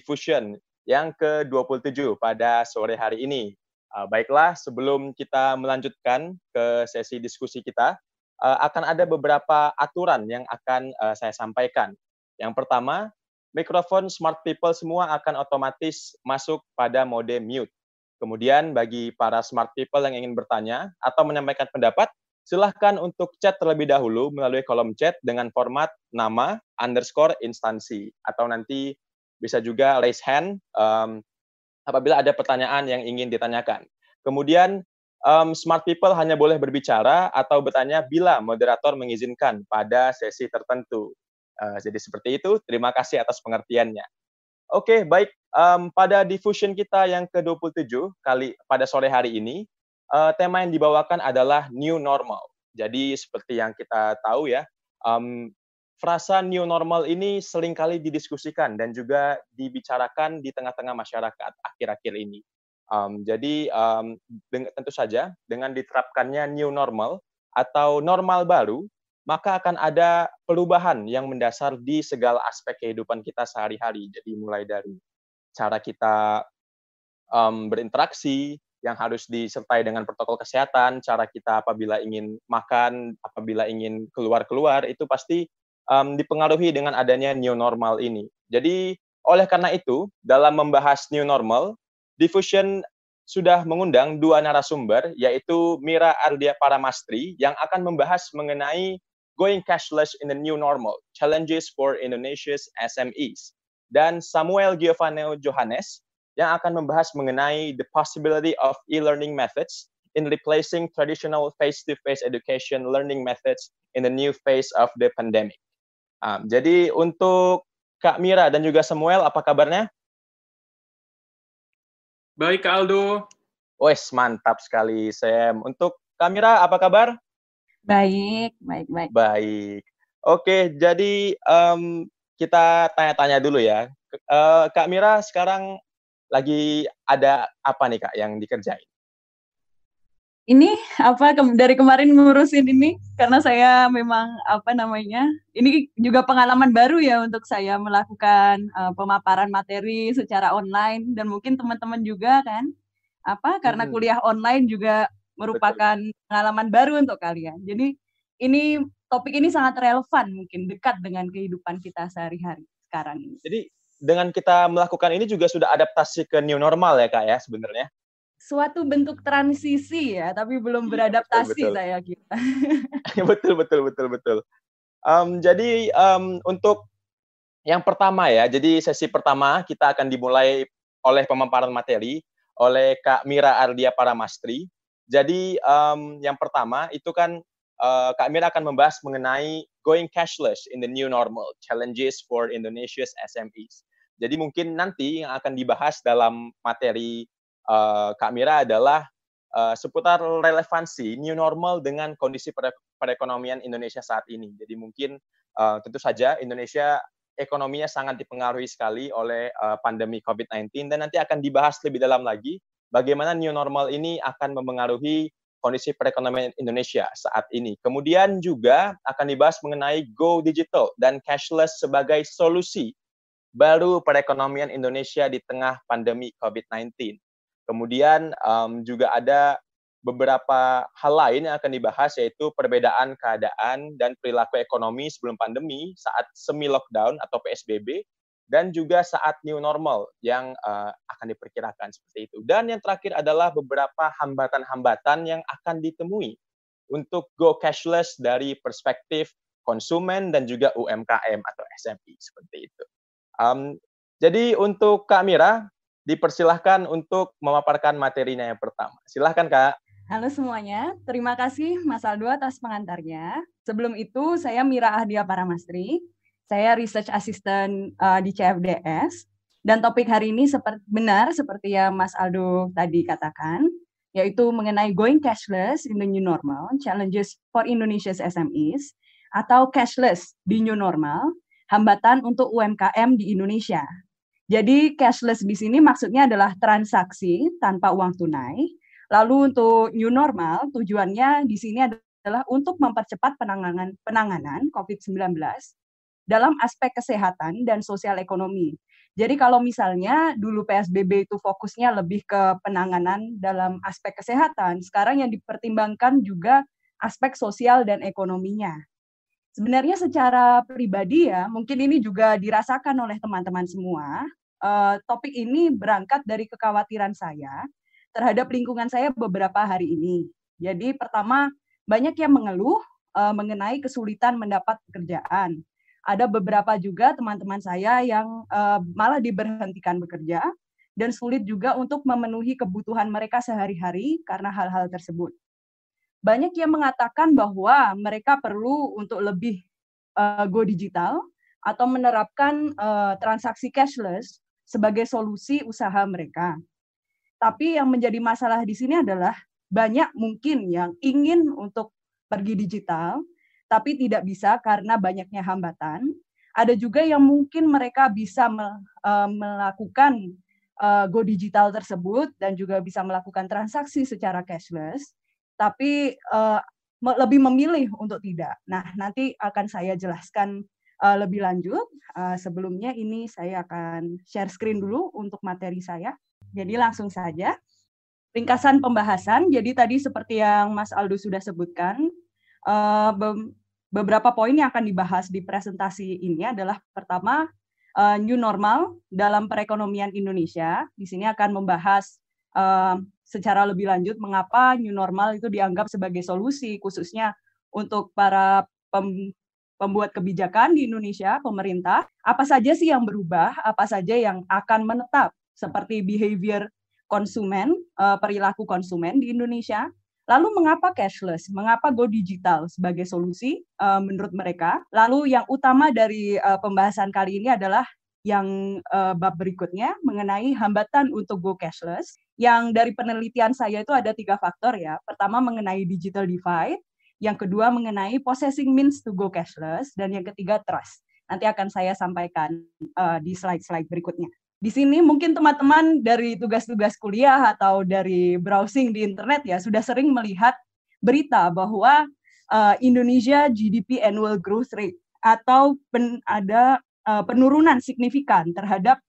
Diffusion yang ke-27 pada sore hari ini. Uh, baiklah, sebelum kita melanjutkan ke sesi diskusi kita, uh, akan ada beberapa aturan yang akan uh, saya sampaikan. Yang pertama, mikrofon smart people semua akan otomatis masuk pada mode mute. Kemudian bagi para smart people yang ingin bertanya atau menyampaikan pendapat, silahkan untuk chat terlebih dahulu melalui kolom chat dengan format nama underscore instansi atau nanti bisa juga raise hand um, apabila ada pertanyaan yang ingin ditanyakan. Kemudian um, smart people hanya boleh berbicara atau bertanya bila moderator mengizinkan pada sesi tertentu. Uh, jadi seperti itu. Terima kasih atas pengertiannya. Oke, okay, baik. Um, pada diffusion kita yang ke-27 kali pada sore hari ini, uh, tema yang dibawakan adalah new normal. Jadi seperti yang kita tahu ya, um, frasa new normal ini sering kali didiskusikan dan juga dibicarakan di tengah-tengah masyarakat akhir-akhir ini. Um, jadi um, tentu saja dengan diterapkannya new normal atau normal baru, maka akan ada perubahan yang mendasar di segala aspek kehidupan kita sehari-hari. Jadi mulai dari cara kita um, berinteraksi yang harus disertai dengan protokol kesehatan, cara kita apabila ingin makan, apabila ingin keluar-keluar, itu pasti um, dipengaruhi dengan adanya new normal ini. Jadi oleh karena itu, dalam membahas new normal, Diffusion sudah mengundang dua narasumber, yaitu Mira Ardia Paramastri yang akan membahas mengenai Going Cashless in the New Normal, Challenges for Indonesia's SMEs, dan Samuel Giovanni Johannes yang akan membahas mengenai the possibility of e-learning methods in replacing traditional face-to-face -face education learning methods in the new phase of the pandemic. Um, jadi untuk Kak Mira dan juga Samuel, apa kabarnya? Baik, Kak Aldo. Wes, mantap sekali, Sam. Untuk Kak Mira, apa kabar? Baik, baik, baik. Baik. Oke, jadi um, kita tanya-tanya dulu ya. Uh, Kak Mira sekarang lagi ada apa nih Kak yang dikerjain? Ini apa ke dari kemarin ngurusin ini karena saya memang apa namanya ini juga pengalaman baru ya untuk saya melakukan uh, pemaparan materi secara online dan mungkin teman-teman juga kan apa karena hmm. kuliah online juga merupakan Betul. pengalaman baru untuk kalian jadi ini topik ini sangat relevan mungkin dekat dengan kehidupan kita sehari-hari sekarang ini jadi dengan kita melakukan ini juga sudah adaptasi ke new normal ya kak ya sebenarnya suatu bentuk transisi ya, tapi belum iya, beradaptasi betul, betul. saya kita. betul betul betul betul. Um, jadi um, untuk yang pertama ya, jadi sesi pertama kita akan dimulai oleh pemaparan materi oleh Kak Mira Ardia Paramastri. Jadi um, yang pertama itu kan uh, Kak Mira akan membahas mengenai going cashless in the new normal, challenges for Indonesia's SMEs. Jadi mungkin nanti yang akan dibahas dalam materi uh, Kak Mira adalah uh, seputar relevansi new normal dengan kondisi perekonomian Indonesia saat ini. Jadi mungkin uh, tentu saja Indonesia ekonominya sangat dipengaruhi sekali oleh uh, pandemi COVID-19 dan nanti akan dibahas lebih dalam lagi bagaimana new normal ini akan mempengaruhi kondisi perekonomian Indonesia saat ini. Kemudian juga akan dibahas mengenai go digital dan cashless sebagai solusi baru perekonomian Indonesia di tengah pandemi COVID-19. Kemudian um, juga ada beberapa hal lain yang akan dibahas yaitu perbedaan keadaan dan perilaku ekonomi sebelum pandemi saat semi lockdown atau PSBB dan juga saat new normal yang uh, akan diperkirakan seperti itu. Dan yang terakhir adalah beberapa hambatan-hambatan yang akan ditemui untuk go cashless dari perspektif konsumen dan juga UMKM atau SME seperti itu. Um, jadi untuk Kak Mira, dipersilahkan untuk memaparkan materinya yang pertama. Silahkan Kak. Halo semuanya, terima kasih Mas Aldo atas pengantarnya. Sebelum itu, saya Mira Ahdia Paramastri. Saya Research Assistant uh, di CFDS. Dan topik hari ini seperti, benar seperti yang Mas Aldo tadi katakan, yaitu mengenai going cashless in the new normal, challenges for Indonesia's SMEs, atau cashless di new normal, hambatan untuk UMKM di Indonesia. Jadi cashless di sini maksudnya adalah transaksi tanpa uang tunai. Lalu untuk new normal tujuannya di sini adalah untuk mempercepat penanganan penanganan COVID-19 dalam aspek kesehatan dan sosial ekonomi. Jadi kalau misalnya dulu PSBB itu fokusnya lebih ke penanganan dalam aspek kesehatan, sekarang yang dipertimbangkan juga aspek sosial dan ekonominya. Sebenarnya secara pribadi ya, mungkin ini juga dirasakan oleh teman-teman semua. Uh, topik ini berangkat dari kekhawatiran saya terhadap lingkungan saya beberapa hari ini. Jadi pertama, banyak yang mengeluh uh, mengenai kesulitan mendapat pekerjaan ada beberapa juga teman-teman saya yang uh, malah diberhentikan bekerja dan sulit juga untuk memenuhi kebutuhan mereka sehari-hari karena hal-hal tersebut. Banyak yang mengatakan bahwa mereka perlu untuk lebih uh, go digital atau menerapkan uh, transaksi cashless sebagai solusi usaha mereka. Tapi yang menjadi masalah di sini adalah banyak mungkin yang ingin untuk pergi digital, tapi tidak bisa karena banyaknya hambatan. Ada juga yang mungkin mereka bisa eh, melakukan eh, go digital tersebut dan juga bisa melakukan transaksi secara cashless, tapi eh, lebih memilih untuk tidak. Nah, nanti akan saya jelaskan lebih lanjut. Sebelumnya ini saya akan share screen dulu untuk materi saya. Jadi langsung saja. Ringkasan pembahasan. Jadi tadi seperti yang Mas Aldo sudah sebutkan, beberapa poin yang akan dibahas di presentasi ini adalah pertama uh, new normal dalam perekonomian Indonesia. Di sini akan membahas uh, secara lebih lanjut mengapa new normal itu dianggap sebagai solusi khususnya untuk para pembuat kebijakan di Indonesia, pemerintah. Apa saja sih yang berubah? Apa saja yang akan menetap seperti behavior konsumen, uh, perilaku konsumen di Indonesia? Lalu mengapa cashless? Mengapa go digital sebagai solusi uh, menurut mereka? Lalu yang utama dari uh, pembahasan kali ini adalah yang bab berikutnya mengenai hambatan untuk go cashless. Yang dari penelitian saya itu ada tiga faktor ya. Pertama mengenai digital divide, yang kedua mengenai possessing means to go cashless, dan yang ketiga trust. Nanti akan saya sampaikan uh, di slide-slide berikutnya. Di sini mungkin teman-teman dari tugas-tugas kuliah atau dari browsing di internet ya sudah sering melihat berita bahwa uh, Indonesia GDP annual growth rate atau pen, ada uh, penurunan signifikan terhadap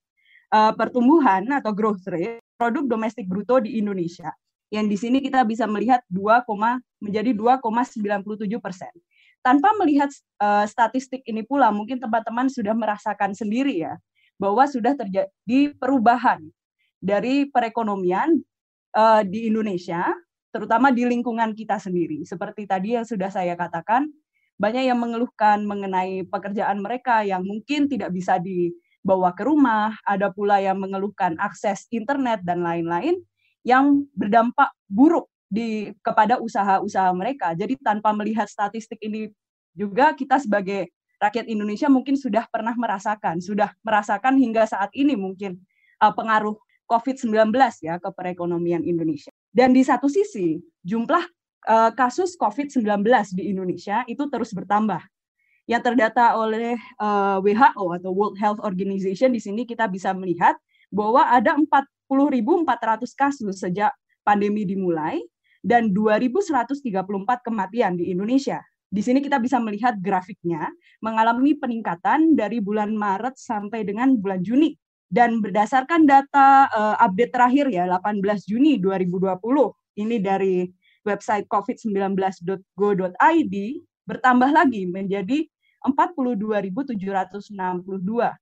uh, pertumbuhan atau growth rate produk domestik bruto di Indonesia. Yang di sini kita bisa melihat 2, menjadi 2,97 persen. Tanpa melihat uh, statistik ini pula, mungkin teman-teman sudah merasakan sendiri ya bahwa sudah terjadi perubahan dari perekonomian uh, di Indonesia, terutama di lingkungan kita sendiri. Seperti tadi yang sudah saya katakan, banyak yang mengeluhkan mengenai pekerjaan mereka yang mungkin tidak bisa dibawa ke rumah, ada pula yang mengeluhkan akses internet dan lain-lain yang berdampak buruk di kepada usaha-usaha mereka. Jadi tanpa melihat statistik ini juga kita sebagai rakyat Indonesia mungkin sudah pernah merasakan, sudah merasakan hingga saat ini mungkin uh, pengaruh COVID-19 ya ke perekonomian Indonesia. Dan di satu sisi, jumlah uh, kasus COVID-19 di Indonesia itu terus bertambah. Yang terdata oleh uh, WHO atau World Health Organization di sini kita bisa melihat bahwa ada 40.400 kasus sejak pandemi dimulai dan 2.134 kematian di Indonesia. Di sini kita bisa melihat grafiknya mengalami peningkatan dari bulan Maret sampai dengan bulan Juni. Dan berdasarkan data uh, update terakhir ya 18 Juni 2020 ini dari website covid19.go.id bertambah lagi menjadi 42.762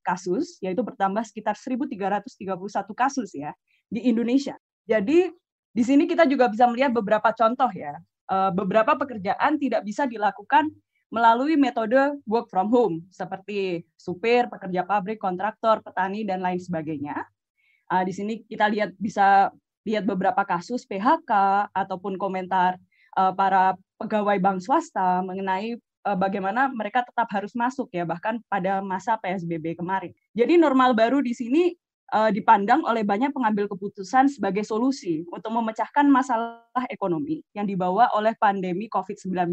kasus, yaitu bertambah sekitar 1.331 kasus ya di Indonesia. Jadi di sini kita juga bisa melihat beberapa contoh ya uh, beberapa pekerjaan tidak bisa dilakukan melalui metode work from home seperti supir, pekerja pabrik, kontraktor, petani dan lain sebagainya. Uh, di sini kita lihat bisa lihat beberapa kasus PHK ataupun komentar uh, para pegawai bank swasta mengenai bagaimana mereka tetap harus masuk ya bahkan pada masa PSBB kemarin. Jadi normal baru di sini uh, dipandang oleh banyak pengambil keputusan sebagai solusi untuk memecahkan masalah ekonomi yang dibawa oleh pandemi COVID-19.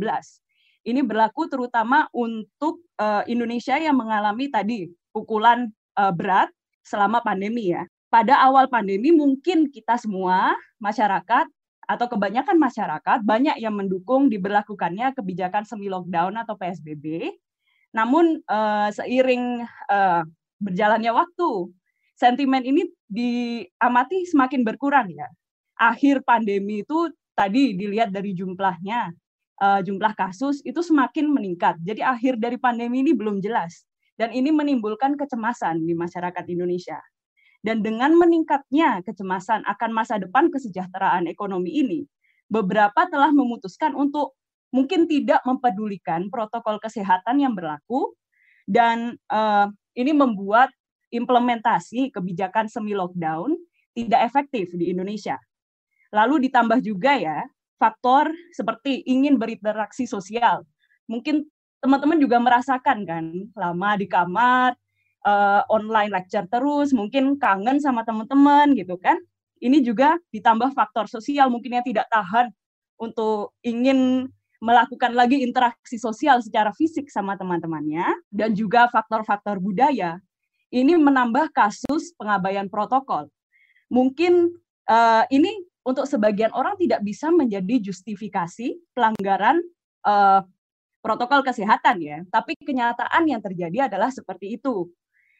Ini berlaku terutama untuk uh, Indonesia yang mengalami tadi pukulan berat selama pandemi ya. Pada awal pandemi mungkin kita semua masyarakat atau kebanyakan masyarakat banyak yang mendukung diberlakukannya kebijakan semi lockdown atau PSBB. Namun uh, seiring uh, berjalannya waktu sentimen ini diamati semakin berkurang ya. Akhir pandemi itu tadi dilihat dari jumlahnya, uh, jumlah kasus itu semakin meningkat. Jadi akhir dari pandemi ini belum jelas. Dan ini menimbulkan kecemasan di masyarakat Indonesia. Dan dengan meningkatnya kecemasan akan masa depan kesejahteraan ekonomi ini, beberapa telah memutuskan untuk mungkin tidak mempedulikan protokol kesehatan yang berlaku dan uh, ini membuat implementasi kebijakan semi lockdown tidak efektif di Indonesia. Lalu ditambah juga ya faktor seperti ingin berinteraksi sosial. Mungkin teman-teman juga merasakan kan lama di kamar, uh, online lecture terus, mungkin kangen sama teman-teman gitu kan. Ini juga ditambah faktor sosial mungkin yang tidak tahan untuk ingin melakukan lagi interaksi sosial secara fisik sama teman-temannya dan juga faktor-faktor budaya ini menambah kasus pengabaian protokol. Mungkin uh, ini untuk sebagian orang tidak bisa menjadi justifikasi pelanggaran uh, protokol kesehatan ya, tapi kenyataan yang terjadi adalah seperti itu.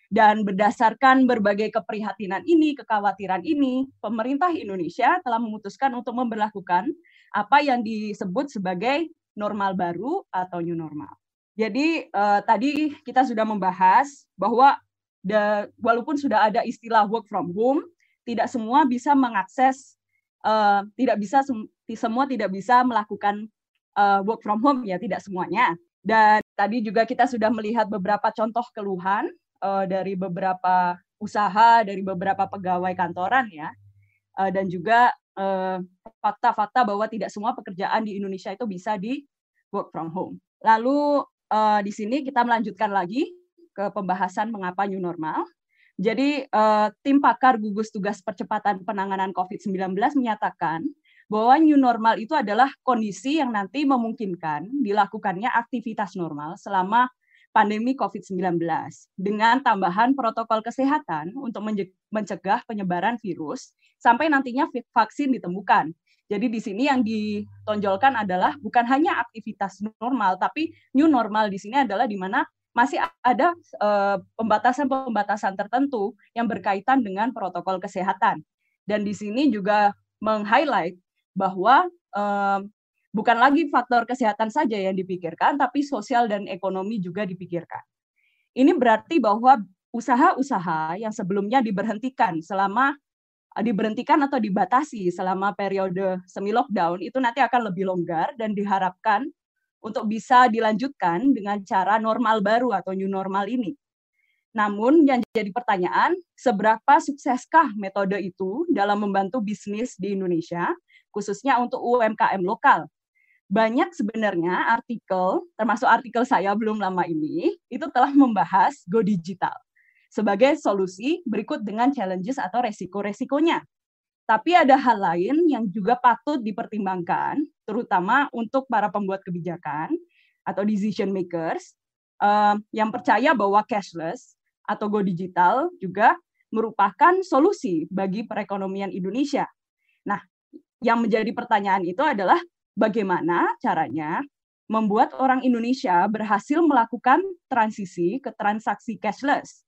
Dan berdasarkan berbagai keprihatinan ini, kekhawatiran ini, pemerintah Indonesia telah memutuskan untuk memperlakukan apa yang disebut sebagai normal baru atau new normal. Jadi uh, tadi kita sudah membahas bahwa the, walaupun sudah ada istilah work from home, tidak semua bisa mengakses, uh, tidak bisa semua tidak bisa melakukan uh, work from home ya, tidak semuanya. Dan tadi juga kita sudah melihat beberapa contoh keluhan uh, dari beberapa usaha, dari beberapa pegawai kantoran ya, uh, dan juga fakta-fakta uh, bahwa tidak semua pekerjaan di Indonesia itu bisa di work from home. Lalu uh, di sini kita melanjutkan lagi ke pembahasan mengapa new normal. Jadi uh, tim pakar gugus tugas percepatan penanganan COVID-19 menyatakan bahwa new normal itu adalah kondisi yang nanti memungkinkan dilakukannya aktivitas normal selama pandemi COVID-19 dengan tambahan protokol kesehatan untuk mencegah penyebaran virus sampai nantinya vaksin ditemukan. Jadi di sini yang ditonjolkan adalah bukan hanya aktivitas normal, tapi new normal di sini adalah di mana masih ada pembatasan-pembatasan uh, tertentu yang berkaitan dengan protokol kesehatan. Dan di sini juga meng-highlight bahwa uh, bukan lagi faktor kesehatan saja yang dipikirkan, tapi sosial dan ekonomi juga dipikirkan. Ini berarti bahwa usaha-usaha yang sebelumnya diberhentikan selama diberhentikan atau dibatasi selama periode semi lockdown itu nanti akan lebih longgar dan diharapkan untuk bisa dilanjutkan dengan cara normal baru atau new normal ini. Namun yang jadi pertanyaan, seberapa sukseskah metode itu dalam membantu bisnis di Indonesia, khususnya untuk UMKM lokal? Banyak sebenarnya artikel, termasuk artikel saya belum lama ini, itu telah membahas go digital sebagai solusi berikut dengan challenges atau resiko-resikonya. Tapi ada hal lain yang juga patut dipertimbangkan, terutama untuk para pembuat kebijakan atau decision makers uh, yang percaya bahwa cashless atau go digital juga merupakan solusi bagi perekonomian Indonesia. Nah, yang menjadi pertanyaan itu adalah bagaimana caranya membuat orang Indonesia berhasil melakukan transisi ke transaksi cashless.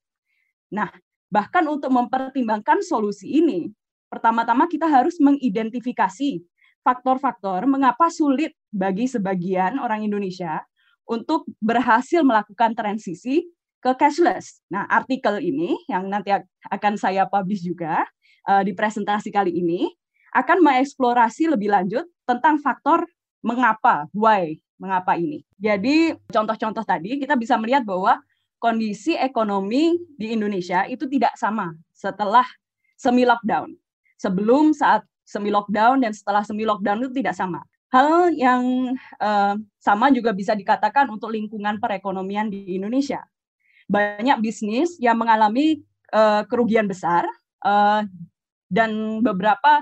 Nah, bahkan untuk mempertimbangkan solusi ini, pertama-tama kita harus mengidentifikasi faktor-faktor mengapa sulit bagi sebagian orang Indonesia untuk berhasil melakukan transisi ke cashless. Nah, artikel ini yang nanti akan saya publish juga uh, di presentasi kali ini akan mengeksplorasi lebih lanjut tentang faktor mengapa, why, mengapa ini. Jadi, contoh-contoh tadi kita bisa melihat bahwa kondisi ekonomi di Indonesia itu tidak sama setelah semi lockdown sebelum saat semi lockdown dan setelah semi lockdown itu tidak sama. Hal yang uh, sama juga bisa dikatakan untuk lingkungan perekonomian di Indonesia. Banyak bisnis yang mengalami uh, kerugian besar uh, dan beberapa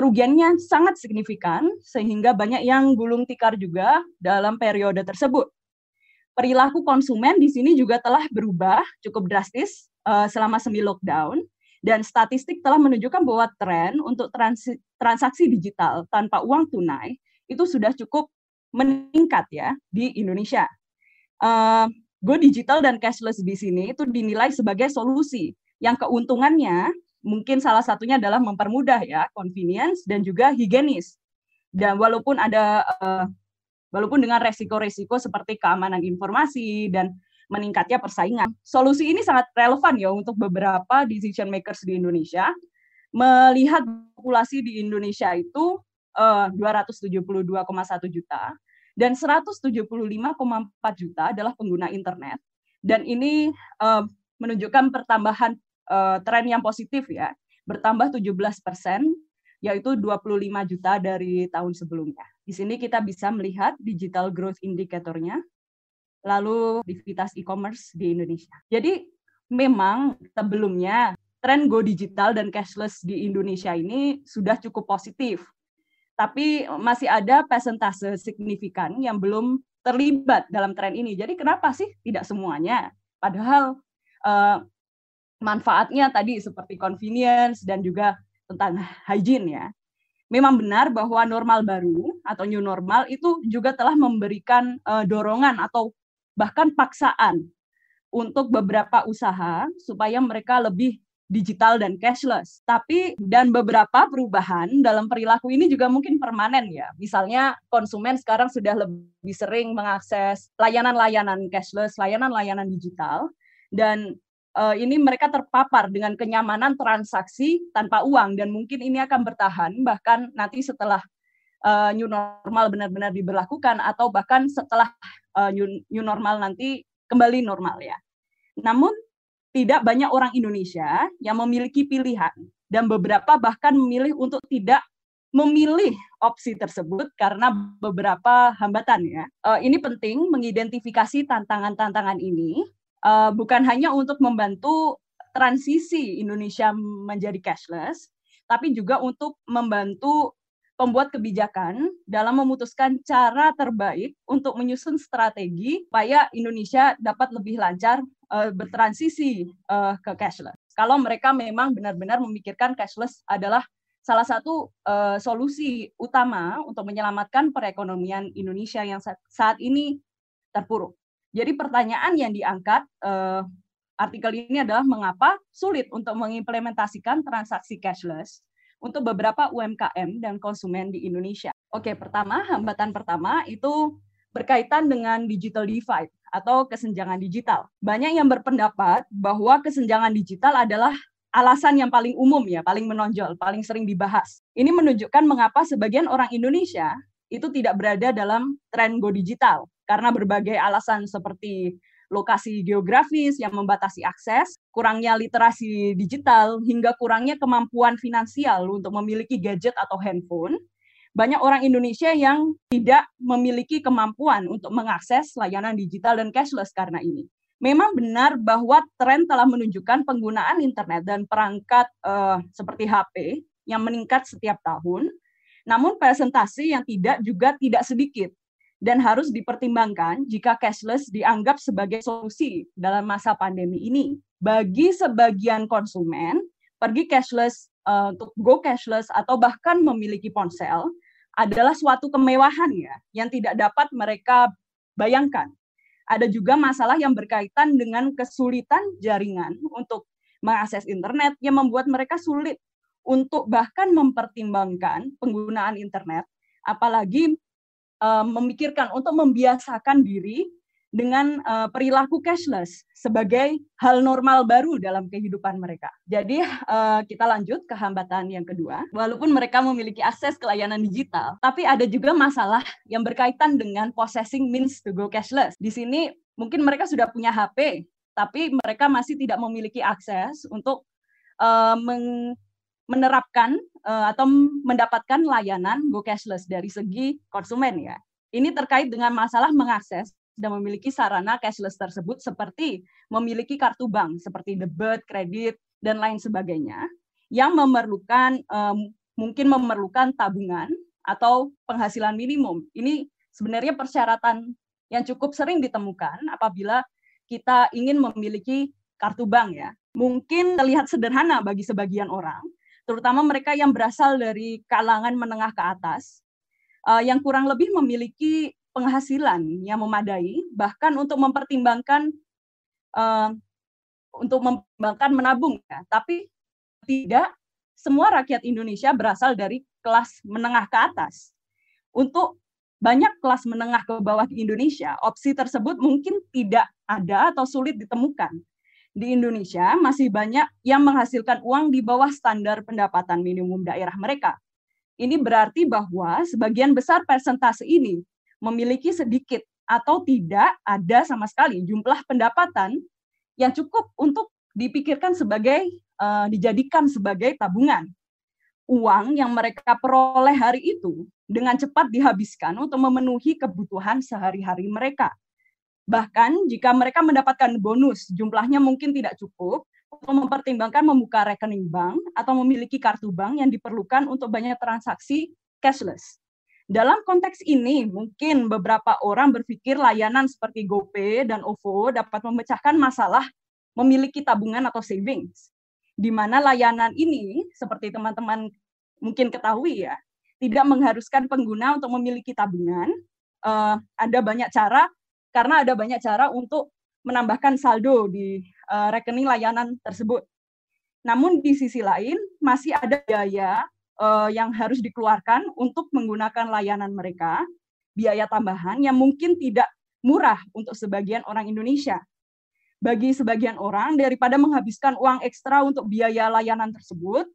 kerugiannya sangat signifikan sehingga banyak yang gulung tikar juga dalam periode tersebut. Perilaku konsumen di sini juga telah berubah cukup drastis uh, selama semi lockdown dan statistik telah menunjukkan bahwa tren untuk transaksi digital tanpa uang tunai itu sudah cukup meningkat ya di Indonesia. Uh, Go digital dan cashless di sini itu dinilai sebagai solusi yang keuntungannya mungkin salah satunya adalah mempermudah ya, convenience dan juga higienis. Dan walaupun ada uh, walaupun dengan resiko-resiko seperti keamanan informasi dan meningkatnya persaingan. Solusi ini sangat relevan ya untuk beberapa decision makers di Indonesia. Melihat populasi di Indonesia itu uh, 272,1 juta dan 175,4 juta adalah pengguna internet. Dan ini uh, menunjukkan pertambahan uh, tren yang positif ya, bertambah 17 persen, yaitu 25 juta dari tahun sebelumnya. Di sini kita bisa melihat digital growth indicatornya, lalu aktivitas e-commerce di Indonesia. Jadi memang sebelumnya tren go digital dan cashless di Indonesia ini sudah cukup positif. Tapi masih ada persentase signifikan yang belum terlibat dalam tren ini. Jadi kenapa sih tidak semuanya? Padahal uh, manfaatnya tadi seperti convenience dan juga tentang hygiene ya. Memang benar bahwa normal baru atau new normal itu juga telah memberikan uh, dorongan atau bahkan paksaan untuk beberapa usaha supaya mereka lebih digital dan cashless. Tapi dan beberapa perubahan dalam perilaku ini juga mungkin permanen ya. Misalnya konsumen sekarang sudah lebih sering mengakses layanan-layanan cashless, layanan-layanan digital dan uh, ini mereka terpapar dengan kenyamanan transaksi tanpa uang dan mungkin ini akan bertahan bahkan nanti setelah uh, new normal benar-benar diberlakukan atau bahkan setelah uh, new, new normal nanti kembali normal ya. Namun tidak banyak orang Indonesia yang memiliki pilihan dan beberapa bahkan memilih untuk tidak memilih opsi tersebut karena beberapa hambatan ya. Ini penting mengidentifikasi tantangan-tantangan ini uh, bukan hanya untuk membantu transisi Indonesia menjadi cashless, tapi juga untuk membantu pembuat kebijakan dalam memutuskan cara terbaik untuk menyusun strategi supaya Indonesia dapat lebih lancar uh, bertransisi uh, ke cashless. Kalau mereka memang benar-benar memikirkan cashless adalah salah satu uh, solusi utama untuk menyelamatkan perekonomian Indonesia yang saat ini terpuruk. Jadi pertanyaan yang diangkat uh, artikel ini adalah mengapa sulit untuk mengimplementasikan transaksi cashless untuk beberapa UMKM dan konsumen di Indonesia. Oke, pertama, hambatan pertama itu berkaitan dengan digital divide atau kesenjangan digital. Banyak yang berpendapat bahwa kesenjangan digital adalah alasan yang paling umum ya, paling menonjol, paling sering dibahas. Ini menunjukkan mengapa sebagian orang Indonesia itu tidak berada dalam tren go digital karena berbagai alasan seperti lokasi geografis yang membatasi akses, kurangnya literasi digital, hingga kurangnya kemampuan finansial untuk memiliki gadget atau handphone, banyak orang Indonesia yang tidak memiliki kemampuan untuk mengakses layanan digital dan cashless karena ini. Memang benar bahwa tren telah menunjukkan penggunaan internet dan perangkat uh, seperti HP yang meningkat setiap tahun, namun presentasi yang tidak juga tidak sedikit dan harus dipertimbangkan jika cashless dianggap sebagai solusi dalam masa pandemi ini. Bagi sebagian konsumen, pergi cashless uh, untuk go cashless atau bahkan memiliki ponsel adalah suatu kemewahan ya yang tidak dapat mereka bayangkan. Ada juga masalah yang berkaitan dengan kesulitan jaringan untuk mengakses internet yang membuat mereka sulit untuk bahkan mempertimbangkan penggunaan internet apalagi uh, memikirkan untuk membiasakan diri dengan uh, perilaku cashless sebagai hal normal baru dalam kehidupan mereka. Jadi uh, kita lanjut ke hambatan yang kedua. Walaupun mereka memiliki akses ke layanan digital, tapi ada juga masalah yang berkaitan dengan possessing means to go cashless. Di sini mungkin mereka sudah punya HP, tapi mereka masih tidak memiliki akses untuk uh, meng menerapkan uh, atau mendapatkan layanan go cashless dari segi konsumen ya. Ini terkait dengan masalah mengakses dan memiliki sarana cashless tersebut seperti memiliki kartu bank seperti debit, kredit dan lain sebagainya yang memerlukan um, mungkin memerlukan tabungan atau penghasilan minimum. Ini sebenarnya persyaratan yang cukup sering ditemukan apabila kita ingin memiliki kartu bank ya. Mungkin terlihat sederhana bagi sebagian orang, terutama mereka yang berasal dari kalangan menengah ke atas, uh, yang kurang lebih memiliki penghasilan yang memadai, bahkan untuk mempertimbangkan uh, untuk mempertimbangkan menabung ya. Tapi tidak semua rakyat Indonesia berasal dari kelas menengah ke atas. Untuk banyak kelas menengah ke bawah di Indonesia, opsi tersebut mungkin tidak ada atau sulit ditemukan. Di Indonesia masih banyak yang menghasilkan uang di bawah standar pendapatan minimum daerah mereka. Ini berarti bahwa sebagian besar persentase ini memiliki sedikit atau tidak ada sama sekali jumlah pendapatan yang cukup untuk dipikirkan sebagai uh, dijadikan sebagai tabungan. Uang yang mereka peroleh hari itu dengan cepat dihabiskan untuk memenuhi kebutuhan sehari-hari mereka. Bahkan jika mereka mendapatkan bonus, jumlahnya mungkin tidak cukup untuk mempertimbangkan membuka rekening bank atau memiliki kartu bank yang diperlukan untuk banyak transaksi cashless. Dalam konteks ini, mungkin beberapa orang berpikir layanan seperti GoPay dan OVO dapat memecahkan masalah memiliki tabungan atau savings. Di mana layanan ini, seperti teman-teman mungkin ketahui ya, tidak mengharuskan pengguna untuk memiliki tabungan. Uh, ada banyak cara karena ada banyak cara untuk menambahkan saldo di uh, rekening layanan tersebut. Namun di sisi lain masih ada biaya uh, yang harus dikeluarkan untuk menggunakan layanan mereka, biaya tambahan yang mungkin tidak murah untuk sebagian orang Indonesia. Bagi sebagian orang daripada menghabiskan uang ekstra untuk biaya layanan tersebut,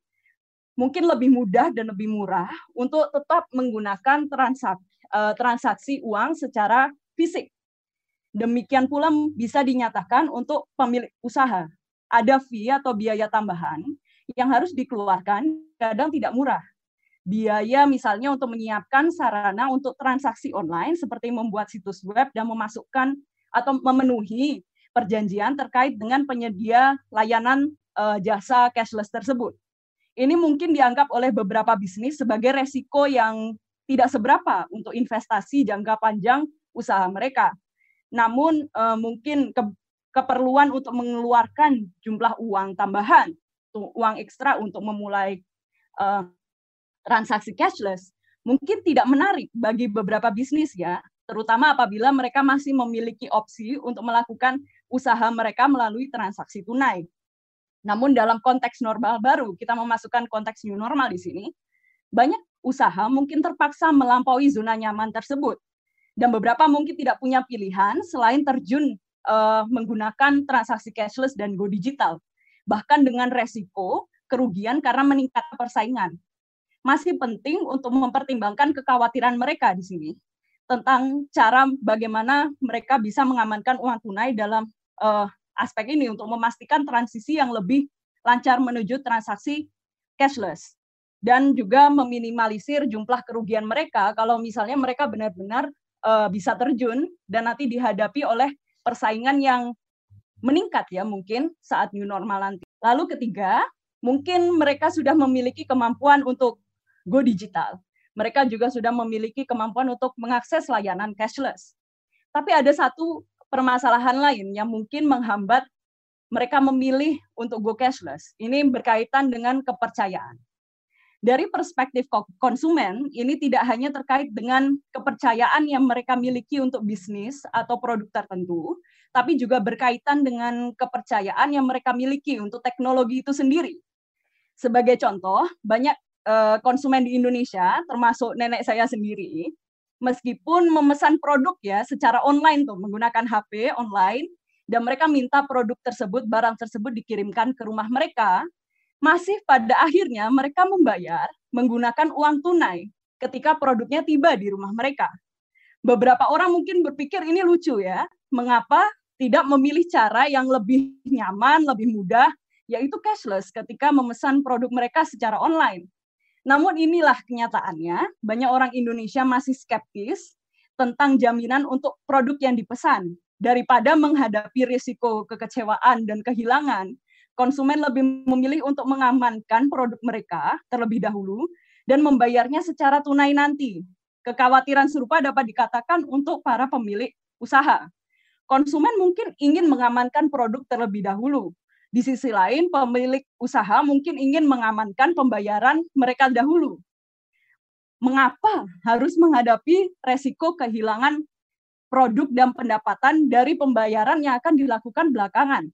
mungkin lebih mudah dan lebih murah untuk tetap menggunakan transaksi, uh, transaksi uang secara fisik Demikian pula bisa dinyatakan untuk pemilik usaha. Ada fee atau biaya tambahan yang harus dikeluarkan, kadang tidak murah. Biaya misalnya untuk menyiapkan sarana untuk transaksi online seperti membuat situs web dan memasukkan atau memenuhi perjanjian terkait dengan penyedia layanan uh, jasa cashless tersebut. Ini mungkin dianggap oleh beberapa bisnis sebagai resiko yang tidak seberapa untuk investasi jangka panjang usaha mereka namun uh, mungkin ke, keperluan untuk mengeluarkan jumlah uang tambahan, uang ekstra untuk memulai uh, transaksi cashless, mungkin tidak menarik bagi beberapa bisnis ya, terutama apabila mereka masih memiliki opsi untuk melakukan usaha mereka melalui transaksi tunai. Namun dalam konteks normal baru, kita memasukkan konteks new normal di sini, banyak usaha mungkin terpaksa melampaui zona nyaman tersebut dan beberapa mungkin tidak punya pilihan selain terjun uh, menggunakan transaksi cashless dan go digital, bahkan dengan resiko kerugian karena meningkat persaingan. Masih penting untuk mempertimbangkan kekhawatiran mereka di sini tentang cara bagaimana mereka bisa mengamankan uang tunai dalam uh, aspek ini untuk memastikan transisi yang lebih lancar menuju transaksi cashless. Dan juga meminimalisir jumlah kerugian mereka. Kalau misalnya mereka benar-benar uh, bisa terjun dan nanti dihadapi oleh persaingan yang meningkat ya mungkin saat new normal nanti. Lalu ketiga, mungkin mereka sudah memiliki kemampuan untuk go digital. Mereka juga sudah memiliki kemampuan untuk mengakses layanan cashless. Tapi ada satu permasalahan lain yang mungkin menghambat mereka memilih untuk go cashless. Ini berkaitan dengan kepercayaan dari perspektif konsumen ini tidak hanya terkait dengan kepercayaan yang mereka miliki untuk bisnis atau produk tertentu, tapi juga berkaitan dengan kepercayaan yang mereka miliki untuk teknologi itu sendiri. Sebagai contoh, banyak eh, konsumen di Indonesia, termasuk nenek saya sendiri, meskipun memesan produk ya secara online tuh menggunakan HP online dan mereka minta produk tersebut, barang tersebut dikirimkan ke rumah mereka, masih pada akhirnya mereka membayar menggunakan uang tunai ketika produknya tiba di rumah mereka. Beberapa orang mungkin berpikir ini lucu ya, mengapa tidak memilih cara yang lebih nyaman, lebih mudah, yaitu cashless ketika memesan produk mereka secara online. Namun inilah kenyataannya, banyak orang Indonesia masih skeptis tentang jaminan untuk produk yang dipesan daripada menghadapi risiko kekecewaan dan kehilangan konsumen lebih memilih untuk mengamankan produk mereka terlebih dahulu dan membayarnya secara tunai nanti. Kekhawatiran serupa dapat dikatakan untuk para pemilik usaha. Konsumen mungkin ingin mengamankan produk terlebih dahulu. Di sisi lain, pemilik usaha mungkin ingin mengamankan pembayaran mereka dahulu. Mengapa harus menghadapi resiko kehilangan produk dan pendapatan dari pembayaran yang akan dilakukan belakangan?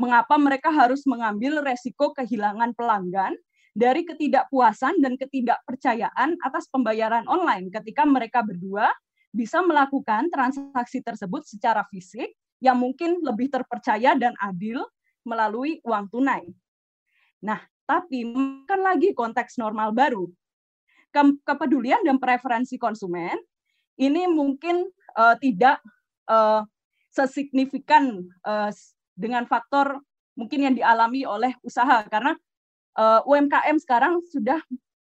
Mengapa mereka harus mengambil resiko kehilangan pelanggan dari ketidakpuasan dan ketidakpercayaan atas pembayaran online ketika mereka berdua bisa melakukan transaksi tersebut secara fisik yang mungkin lebih terpercaya dan adil melalui uang tunai. Nah, tapi kan lagi konteks normal baru. Kepedulian dan preferensi konsumen ini mungkin uh, tidak uh, sesignifikan uh, dengan faktor mungkin yang dialami oleh usaha karena uh, UMKM sekarang sudah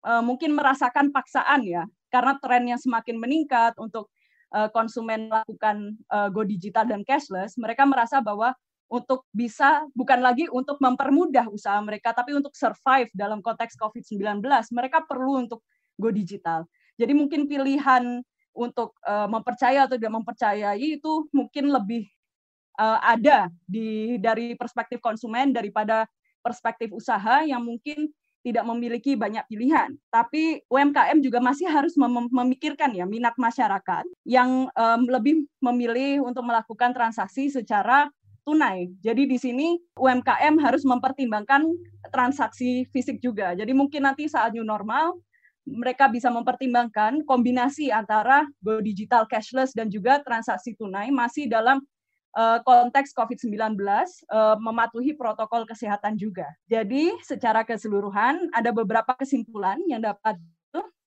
uh, mungkin merasakan paksaan ya karena trennya semakin meningkat untuk uh, konsumen melakukan uh, go digital dan cashless mereka merasa bahwa untuk bisa bukan lagi untuk mempermudah usaha mereka tapi untuk survive dalam konteks COVID-19 mereka perlu untuk go digital. Jadi mungkin pilihan untuk uh, mempercaya atau tidak mempercayai itu mungkin lebih uh, ada di dari perspektif konsumen daripada perspektif usaha yang mungkin tidak memiliki banyak pilihan. Tapi UMKM juga masih harus mem memikirkan ya minat masyarakat yang um, lebih memilih untuk melakukan transaksi secara tunai. Jadi di sini UMKM harus mempertimbangkan transaksi fisik juga. Jadi mungkin nanti saat new normal mereka bisa mempertimbangkan kombinasi antara go digital cashless dan juga transaksi tunai masih dalam uh, konteks COVID-19 uh, mematuhi protokol kesehatan juga. Jadi secara keseluruhan ada beberapa kesimpulan yang dapat